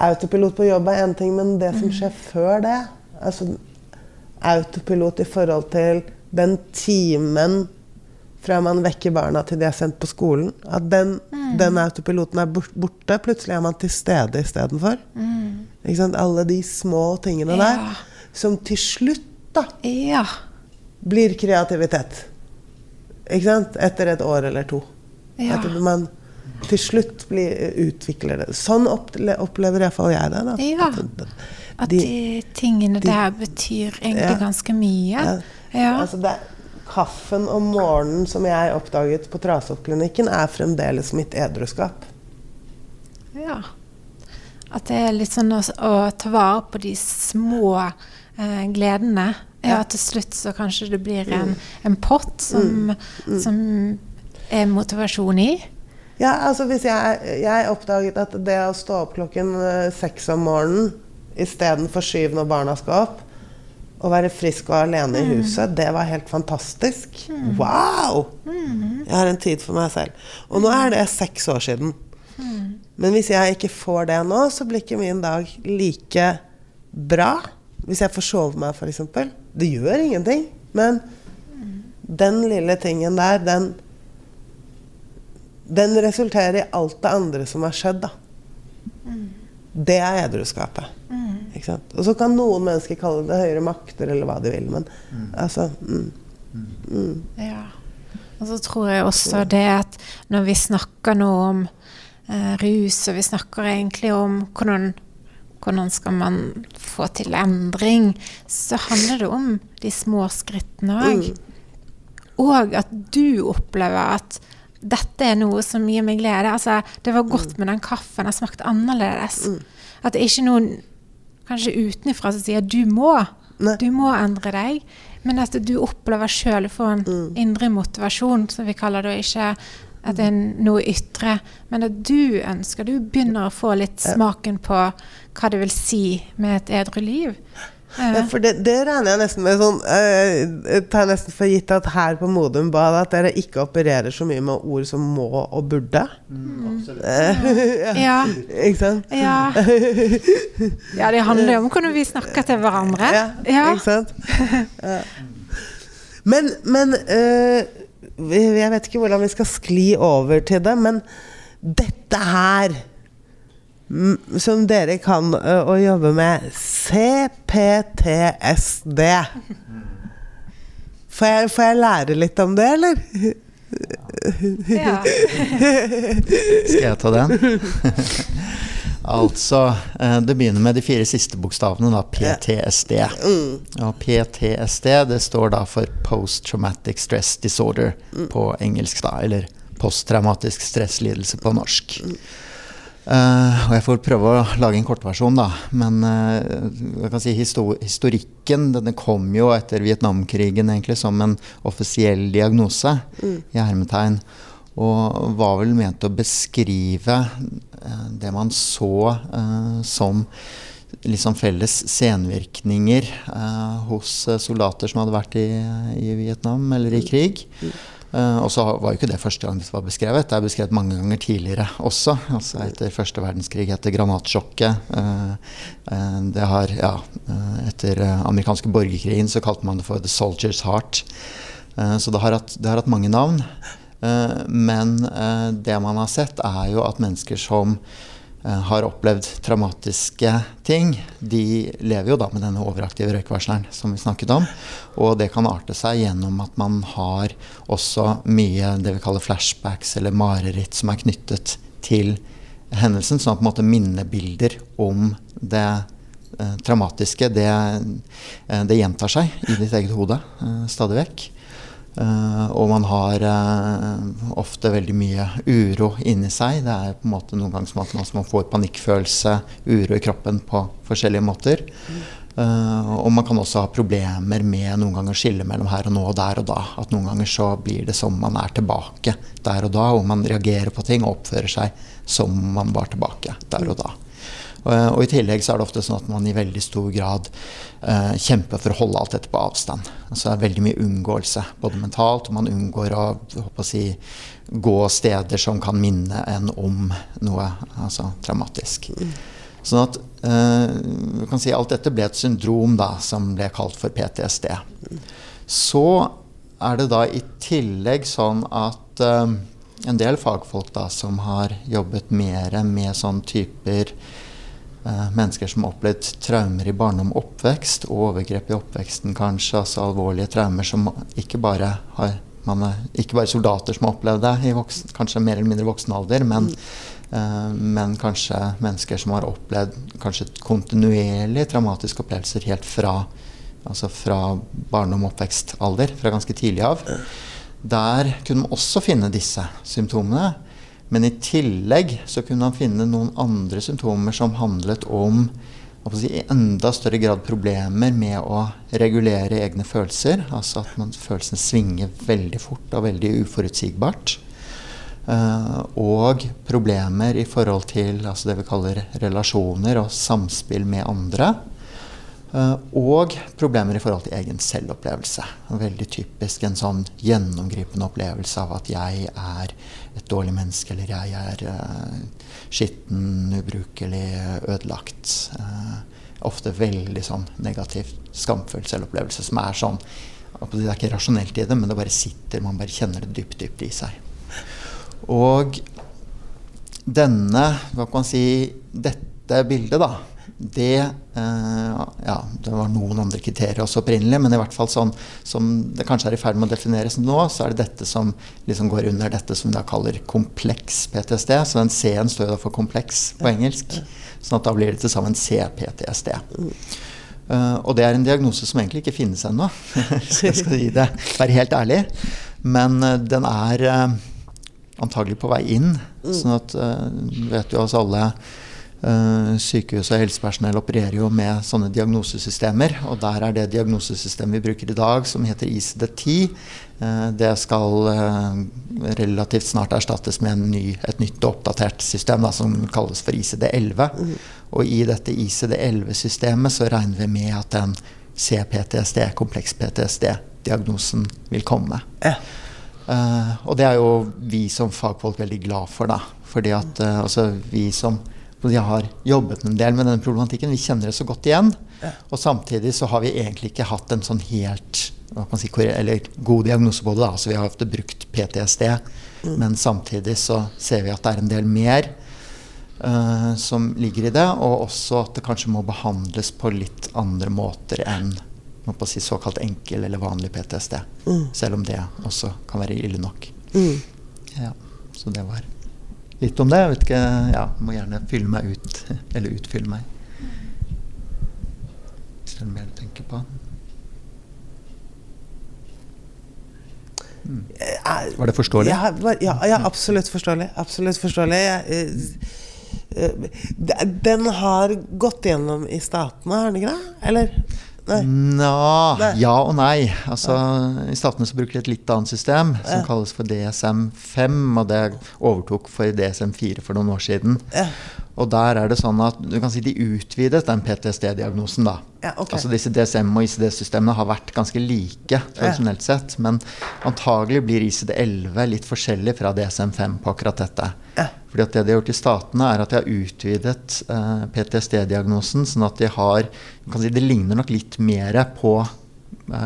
autopilot på jobb er én ting, men det som skjer før det altså Autopilot i forhold til den timen fra man vekker barna til de er sendt på skolen. At den, den autopiloten er borte. Plutselig er man til stede istedenfor. Ikke sant? Alle de små tingene Ja. der som til slutt da ja. blir kreativitet. Ikke sant? Etter et år eller to. Ja. At man til slutt blir, utvikler det. Sånn opple opplever iallfall jeg det. da. Ja. At, de- de tingene de- der betyr egentlig Ja. ganske mye. Ja. Ja. Altså det, kaffen om morgenen som jeg oppdaget på Trasoppklinikken, er fremdeles mitt edruskap. Ja. At det er litt sånn å, å ta vare på de små eh, gledene. Ja, til slutt så kanskje det blir en, en pott som, som er motivasjon i. Ja, altså hvis jeg, jeg oppdaget at det å stå opp klokken eh, seks om morgenen istedenfor syv når barna skal opp, og være frisk og alene i huset, det var helt fantastisk. Wow! Jeg har en tid for meg selv. Og nå er det seks år siden. Men hvis jeg ikke får det nå, så blir ikke min dag like bra. Hvis jeg forsover meg, f.eks. Det gjør ingenting. Men den lille tingen der, den den resulterer i alt det andre som har skjedd, da. Det er edruskapet. Ikke sant? Og så kan noen mennesker kalle det høyere makter, eller hva de vil, men altså mm. Mm. Ja. Og så tror jeg også det at når vi snakker nå om eh, rus, og vi snakker egentlig om hvordan, hvordan skal man få til endring, så handler det om de små skrittene òg. Og at du opplever at dette er noe som gir meg glede. Altså, det var godt med den kaffen. Den smakte annerledes. At det er ikke noen kanskje utenfra som sier 'du må'. Nei. Du må endre deg. Men at du opplever sjøl å få en indre motivasjon, som vi kaller det, ikke at det er noe ytre. Men at du ønsker Du begynner å få litt smaken på hva det vil si med et edru liv. Eh, Ja, for det, det regner jeg nesten med sånn eh, Jeg tar nesten for gitt at her på Modum Bad at dere ikke opererer så mye med ord som må og burde. Eh, ja. ja. Ikke sant? Ja. ja, det handler jo om hvordan vi snakker til hverandre. Ja, Ja. ikke sant? Ja. Men, men eh, Jeg vet ikke hvordan vi skal skli over til det, men dette her mm, som dere kan å jobbe med CPTSD. Får jeg, får jeg lære litt om det, eller? Ja. Skal jeg ta den? altså, det begynner med de fire siste bokstavene, da. PTSD. Og PTSD det står da for Post Traumatic Stress Disorder på engelsk, da. Eller posttraumatisk stresslidelse på norsk. Eh, og jeg får prøve å lage en kortversjon, da. Men uh, jeg kan si histo historikken denne kom jo etter Vietnamkrigen egentlig som en offisiell diagnose, i hermetegn. Og var vel ment å beskrive uh, det man så som liksom felles senvirkninger hos soldater som hadde vært i, i Vietnam eller i krig. Uh, og så var jo ikke det første gang det var beskrevet. Det er beskrevet mange ganger tidligere også. altså Etter første verdenskrig, etter granatsjokket. Uh, uh, det har, ja, etter amerikanske borgerkrigen så kalte man det for 'The Soldier's Heart'. så det har, hatt, det har, hatt, mange navn. men det man har sett, er jo at mennesker som Eh, har opplevd traumatiske ting, de lever jo da med denne overaktive røykvarsleren som vi snakket om. Og det kan arte seg gjennom at man har også mye det vi kaller flashbacks eller mareritt som er knyttet til hendelsen. Sånn at på en måte minnebilder om det eh, traumatiske, det, eh, det, gjentar seg i ditt eget hode eh, stadig vekk. Uh, og man har uh, ofte veldig mye uro inni seg. Det er på en måte noen ganger som at man, får panikkfølelse, uro i kroppen på forskjellige måter. Uh, og man kan også ha problemer med noen ganger å skille mellom her og nå og der og da. At noen ganger så blir det som man er tilbake der og da, og man reagerer på ting og oppfører seg som man var tilbake der og da. Og, i tillegg så er det ofte sånn at man i veldig stor grad eh, kjemper for å holde alt dette på avstand. Altså det er veldig mye unngåelse, både mentalt, og man unngår å, å si, gå steder som kan minne en om noe altså, traumatisk. Sånn at eh, kan si alt dette ble et syndrom da, som ble kalt for PTSD. Så er det da i tillegg sånn at eh, en del fagfolk da, som har jobbet mer med sånne typer Eh, mennesker som har opplevd traumer i barndom og oppvekst, og overgrep i oppveksten kanskje, altså alvorlige traumer som ikke bare har man er ikke bare soldater som har opplevd det i voksen, kanskje mer eller mindre voksen alder, men, mm. uh, men kanskje mennesker som har opplevd kanskje kontinuerlig traumatiske opplevelser helt fra, altså fra barndom og oppvekstalder, fra ganske tidlig av. Der kunne man også finne disse symptomene. Men i tillegg så kunne han finne noen andre symptomer som handlet om i enda større grad problemer med å regulere egne følelser. Altså at man, følelsene svinger veldig fort og veldig uforutsigbart. Uh, og problemer i forhold til altså det vi kaller relasjoner og samspill med andre. Uh, og problemer i forhold til egen selvopplevelse. Veldig typisk en sånn gjennomgripende opplevelse av at jeg er et dårlig menneske, eller jeg er uh, skitten, ubrukelig, ødelagt. Uh, ofte veldig sånn negativ, skamfull selvopplevelse som er sånn Det er ikke rasjonelt i det, men det bare sitter, man bare kjenner det dypt, dypt i seg. Og denne, hva kan man si, dette bildet, da det eh, Ja, det var noen andre kriterier også opprinnelig, men i hvert fall sånn som det kanskje er i ferd med å defineres nå, så er det dette som liksom går under dette som vi da kaller kompleks PTSD. Så den C-en står jo da for kompleks på engelsk. Sånn at da blir det til sammen CPTSD. Uh, og det er en diagnose som egentlig ikke finnes ennå, så jeg skal gi det, være helt ærlig. Men uh, den er uh, antagelig på vei inn. Sånn at uh, vet jo oss alle sykehus og helsepersonell opererer jo med sånne diagnosesystemer. Og der er det diagnosesystemet vi bruker i dag, som heter ICD-10. Uh, eh, det skal uh, relativt snart erstattes med ny, et nytt og oppdatert system da, som kalles for ICD-11. Mm. Og i dette ICD-11-systemet så regner vi med at den CPTSD, kompleks PTSD-diagnosen vil komme. og det er jo vi som fagfolk veldig glad for, da. Fordi at altså vi som jeg har jobbet en del med denne problematikken. Vi kjenner det så godt igjen. Og samtidig så har vi egentlig ikke hatt en sånn helt si, eller god diagnose på det. Da. Så vi har ofte brukt PTSD, mm. men samtidig så ser vi at det er en del mer uh, som ligger i det. Og også at det kanskje må behandles på litt andre måter enn på si, såkalt enkel eller vanlig PTSD. Mm. Selv om det også kan være ille nok. Mm. Ja, så det var litt om det. Jeg vet ikke, ja, må gjerne fylle meg ut, eller utfylle meg. Hvis det er noe mer du tenker på? Mm. Var det forståelig? Ja, ja, ja, absolutt forståelig. Absolutt forståelig. Jeg, eh, eh, den har gått gjennom i statene, har den ikke det? Eller? Nei. Nå, ja og nei. Altså, I Statene så bruker de et litt annet system som ja. kalles for DSM5. Og det overtok for DSM4 for noen år siden. Ja. Og der er det sånn at du kan si de utvidet den PTSD-diagnosen. da. Ja, okay. Altså Disse DSM- og ICD-systemene har vært ganske like tradisjonelt sett. Men antagelig blir ICD-11 litt forskjellig fra DSM-5 på akkurat dette. Ja. Fordi at Det de har gjort i Statene, er at de har utvidet eh, PTSD-diagnosen. sånn at de har kan si, Det ligner nok litt mer på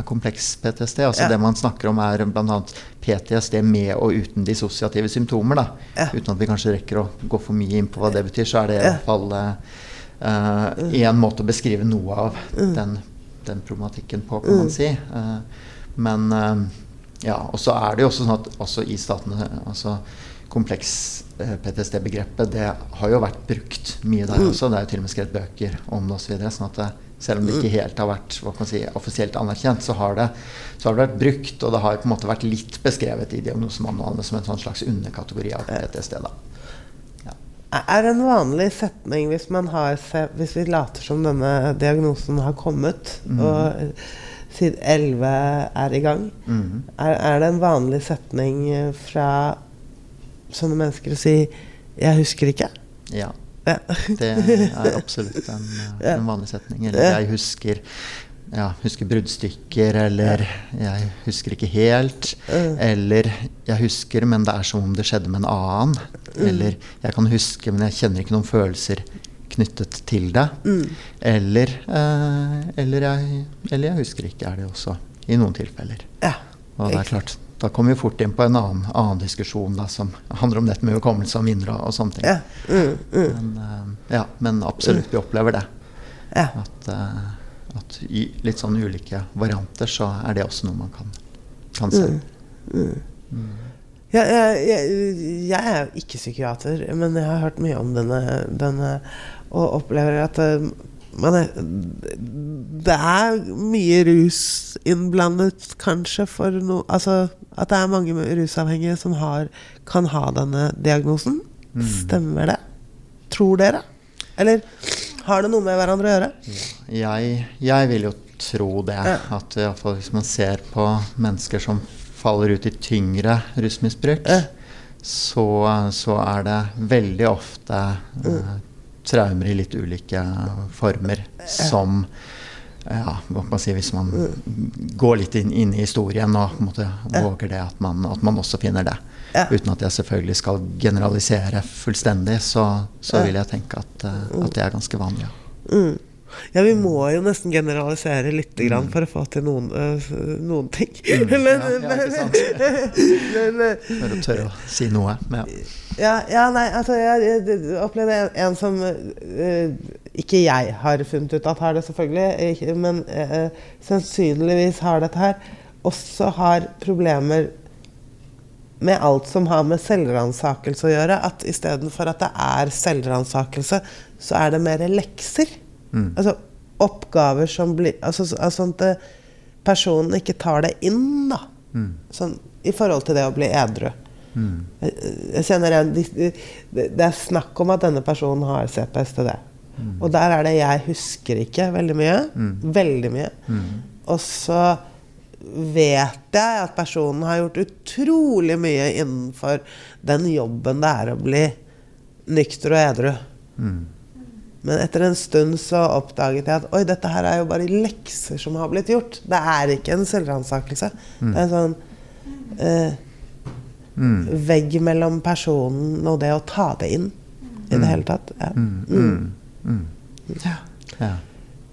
kompleks PTSD. altså Ja. Det man snakker om, er bl.a. PTSD med og uten dissosiative symptomer. Ja. Uten at vi kanskje rekker å gå for mye inn på hva det betyr, så er det i hvert fall én måte å beskrive noe av den, den problematikken på, kan man si. Uh, men uh, ja, og så er det jo også sånn at også i statene altså kompleks eh, PTSD-begrepet det har jo vært brukt mye der også. Det er jo til og med skrevet bøker om det osv. Så sånn at det, selv om det ikke helt har vært si, offisielt anerkjent, så har, det, så har det vært brukt. Og det har på en måte vært litt beskrevet i diagnosemanualene som en sånn slags underkategori av PTSD. da. Er det en vanlig setning hvis man har Hvis vi later som denne diagnosen har kommet, og eh, siden 11 er i gang, mm. er, er det en vanlig setning fra sånne mennesker å si 'Jeg husker ikke'? Ja. Ja. Det er absolutt en, eh, en vanlig setning. Eller jeg husker, ja, husker bruddstykker, eller jeg husker ikke helt. Eller jeg husker, men det er som om det skjedde med en annen. Mm. Eller jeg kan huske, men jeg kjenner ikke noen følelser knyttet til det. Mm. Eller, eh, eller, jeg, eller jeg husker ikke, er det også i noen tilfeller. ja. Og det er klart, da kommer vi fort inn på en annen, annen diskusjon da, som handler om dette med hukommelse og minner og, sånne ting. Ja. Mm, mm, Men, eh, ja, men absolutt, vi opplever det. ja. At, eh, at i litt sånn ulike varianter så er det også noe man kan, kan se. Ja, jeg, jeg, jeg er ikke psykiater, men jeg har hørt mye om denne, denne og opplever at man er, det er mye rus innblandet, kanskje, for noe Altså at det er mange rusavhengige som har, kan ha denne diagnosen. Stemmer det? Tror dere? Eller har det noe med hverandre å gjøre? Jeg, jeg vil jo tro det. Ja. At iallfall hvis man ser på mennesker som faller ut i tyngre rusmisbruk, Ja. så, så er det veldig ofte eh, traumer i litt ulike former som ja, man si, Hvis man går litt inn, inn i historien og måte våger det, at man, at man også finner det. Uten at jeg selvfølgelig skal generalisere fullstendig, så, så vil jeg tenke at, eh, at det er ganske vanlig. Ja. Mm. Ja, vi må jo nesten generalisere litt grann for å få til noen, øh, noen ting. men, Ja, ja, ikke sant. men, For å tørre å si noe. Men, ja. ja, ja, nei, altså Jeg, jeg opplevde en, en som øh, ikke jeg har funnet ut at har det, selvfølgelig, ikke, men øh, sannsynligvis har dette her, også har problemer med alt som har med selvransakelse å gjøre. At istedenfor at det er selvransakelse, så er det mer lekser. Mm. Altså oppgaver som blir altså, altså at eh, personen ikke tar det inn, da. Mm. Sånn, I forhold til det å bli edru. Mm. Jeg, jeg kjenner de, Det er snakk om at denne personen har CPSTD. Og der er det 'jeg husker ikke' veldig mye. Mm. Veldig mye. Mm. Og så vet jeg at personen har gjort utrolig mye innenfor den jobben det er å bli nykter og edru. Mm. Men etter en stund så oppdaget jeg at oi, dette her er jo bare lekser som har blitt gjort. Det er ikke en selvransakelse. Det er en sånn eh, Mm. vegg mellom personen og det å ta det inn i det hele tatt. Ja. Mm. Mm. Mm. Ja. Ja.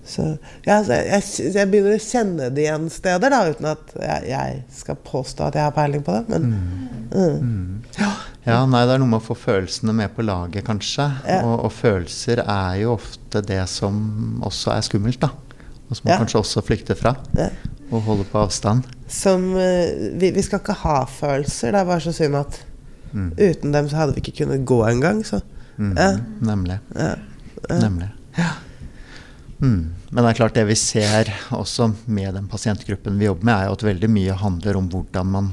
Så, ja, så jeg, jeg begynner å kjenne det igjen steder, da, uten at jeg, jeg skal påstå at jeg har peiling på det. Men mm. ja, nei, det er noe med å få følelsene med på laget, kanskje. Ja. Og, og følelser er jo ofte det som også er skummelt, da. Og som man Ja. kanskje også flykter fra. Ja. Og holder på avstand. som eh, vi, vi skal ikke ha følelser. Det er bare så synd at Mm. uten dem så hadde vi ikke kunnet gå engang. Så Mm. Ja. Nemlig. ja. Nemlig. Mm. Men det er klart det vi ser også med den pasientgruppen vi jobber med, er jo at veldig mye handler om hvordan man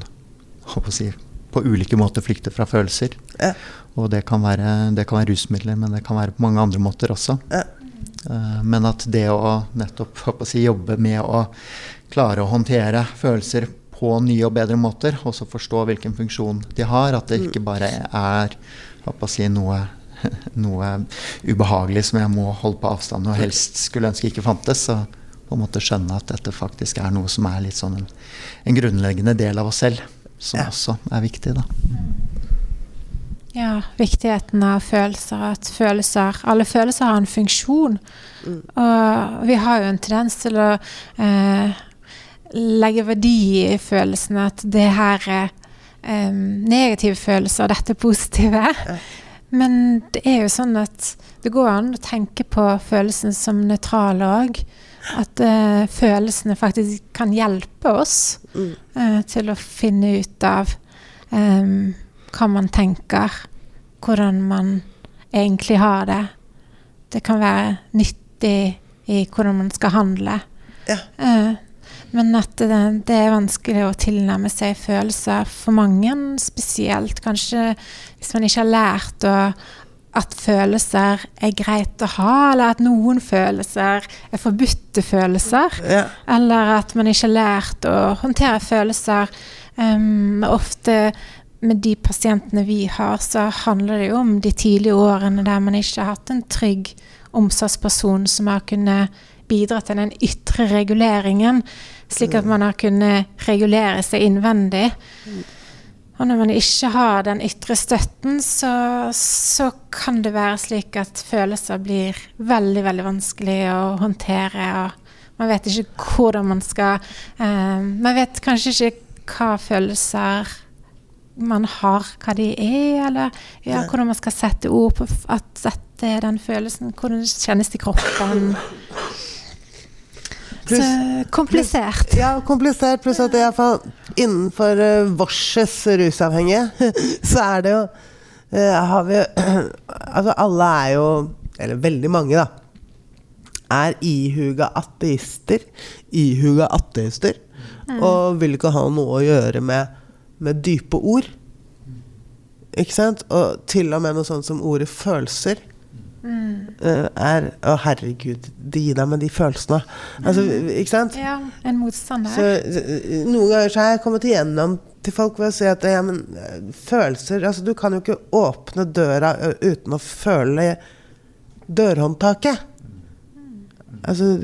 holdt å si, på ulike måter flykte fra følelser. Ja. Og det kan, være, det kan være rusmidler, men det kan være på mange andre måter også. Ja. Eh, Men at det å nettopp å si, jobbe med å klare å håndtere følelser på nye og bedre måter, og så forstå hvilken funksjon de har, at det ikke bare er si, noe noe ubehagelig som jeg må holde på avstand og helst skulle ønske ikke fantes. Så på en måte skjønne at dette faktisk er noe som er litt sånn en, en grunnleggende del av oss selv. Som ja. også er viktig, da. Ja, viktigheten av følelser. At følelser Alle følelser har en funksjon. Mm. Og vi har jo en tendens til å eh, legge verdi i følelsene. At det her er eh, negative følelser, og dette er positive. Men det er jo sånn at det går an å tenke på følelsen som nøytral òg. At uh, følelsene faktisk kan hjelpe oss mm. uh, til å finne ut av um, hva man tenker, hvordan man egentlig har det. Det kan være nyttig i hvordan man skal handle. Ja. Uh, men at det, det, er vanskelig å tilnærme seg følelser for mange, spesielt kanskje hvis man ikke har lært å at følelser er greit å ha, eller at noen følelser er forbudte følelser. Ja. Eller at man ikke har lært å håndtere følelser. Um, ofte med de pasientene vi har, så handler det jo om de tidlige årene der man ikke har hatt en trygg omsorgsperson som har kunnet bidra til den ytre reguleringen, slik at man har kunnet regulere seg innvendig. Og når man ikke har den ytre støtten, så, så, kan det være slik at følelser blir veldig, veldig vanskelig å håndtere. Og man vet ikke hvordan man skal eh, Man vet kanskje ikke hva følelser man har, hva de er, eller ja, hvordan man skal sette ord på at dette er den følelsen. Hvordan det kjennes i kroppen. Plus, komplisert. Plus, ja, komplisert. Pluss at iallfall innenfor uh, vorses rusavhengige, så er det jo uh, Har vi Altså, alle er jo Eller veldig mange, da. Er ihuga ateister. Ihuga ateister. Mm. Og vil ikke ha noe å gjøre med, med dype ord. Ikke sant? Og til og med noe sånt som ordet følelser Mm. er Å, herregud, det gi deg med de følelsene. Altså, ikke sant? Ja, en motstander. Så, noen ganger så har jeg kommet igjennom til folk ved å si at ja, men følelser Altså, du kan jo ikke åpne døra uten å føle dørhåndtaket. Altså,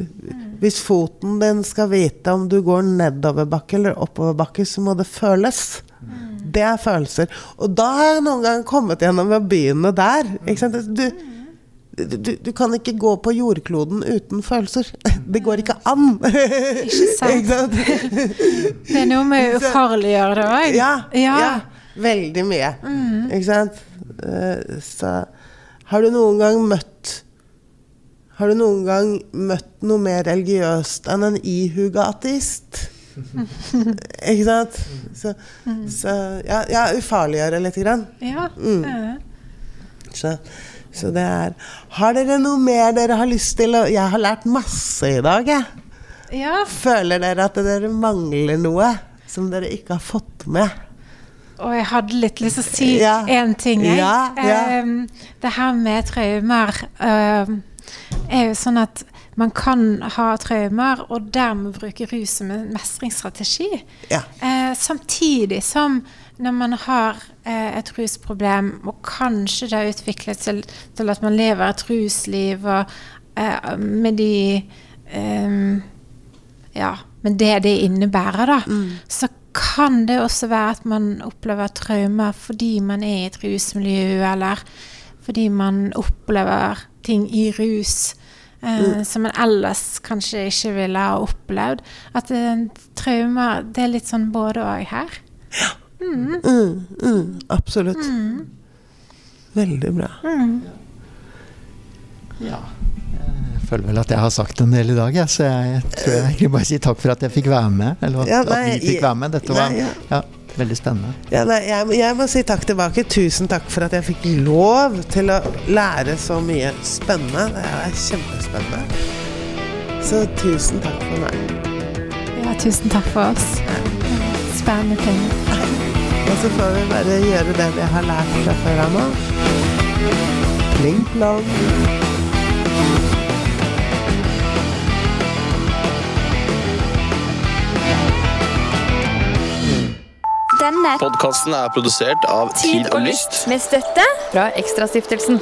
hvis foten din skal vite om du går nedoverbakke eller oppoverbakke, så må det føles. Det er følelser. Og da har jeg noen ganger kommet gjennom ved å begynne der. Ikke sant? Du, du, du, kan ikke gå på jordkloden uten følelser. Det går ikke an! Ikke sant? det er noe med å ufarliggjøre det òg. Ja, ja. ja, Veldig mye. Mm. Ikke sant? Eh, så har du noen gang møtt Har du noen gang møtt noe mer religiøst enn en ihuga ateist? ikke sant? Så, så ja, ja, ufarliggjøre lite grann. Ja. Mm. Så så det er Har dere noe mer dere har lyst til å Jeg har lært masse i dag, jeg. Ja. Føler dere at dere mangler noe som dere ikke har fått med? Og jeg hadde litt lyst til å si én ja. ting. Ja, ja. Um, det her med traumer um, er jo sånn at man kan ha traumer og dermed bruke rus som en mestringsstrategi. Ja. Uh, samtidig som når man har eh, et rusproblem, og kanskje det har utviklet seg til, til, at man lever et rusliv og, eh, med de eh, Ja, med det det innebærer, da, mm. så kan det også være at man opplever traumer fordi man er i et rusmiljø, eller fordi man opplever ting i rus. Uh, mm. som man ellers kanskje ikke ville ha opplevd. At uh, traumer Det er litt sånn både og her. Ja. Mm. Mm, mm, absolutt. Mm. Veldig bra. Mm. Ja. Jeg føler vel at jeg har sagt en del i dag, ja, så jeg tror jeg egentlig bare sier takk for at jeg fikk være med. Eller at, ja, nei, at vi fikk være med. Dette var nei, ja. Ja, veldig spennende. Nei, jeg, jeg, må si takk tilbake. Tusen takk for at jeg fikk lov til å lære så mye spennende. Det er kjempespennende. Så tusen takk for meg. Ja, tusen takk for oss. Spennende ting. Og så får vi bare gjøre det vi har lært fra før av nå. Pling plong. Denne. Podkasten er produsert av Tid og Lyst. Med støtte fra Ekstrastiftelsen.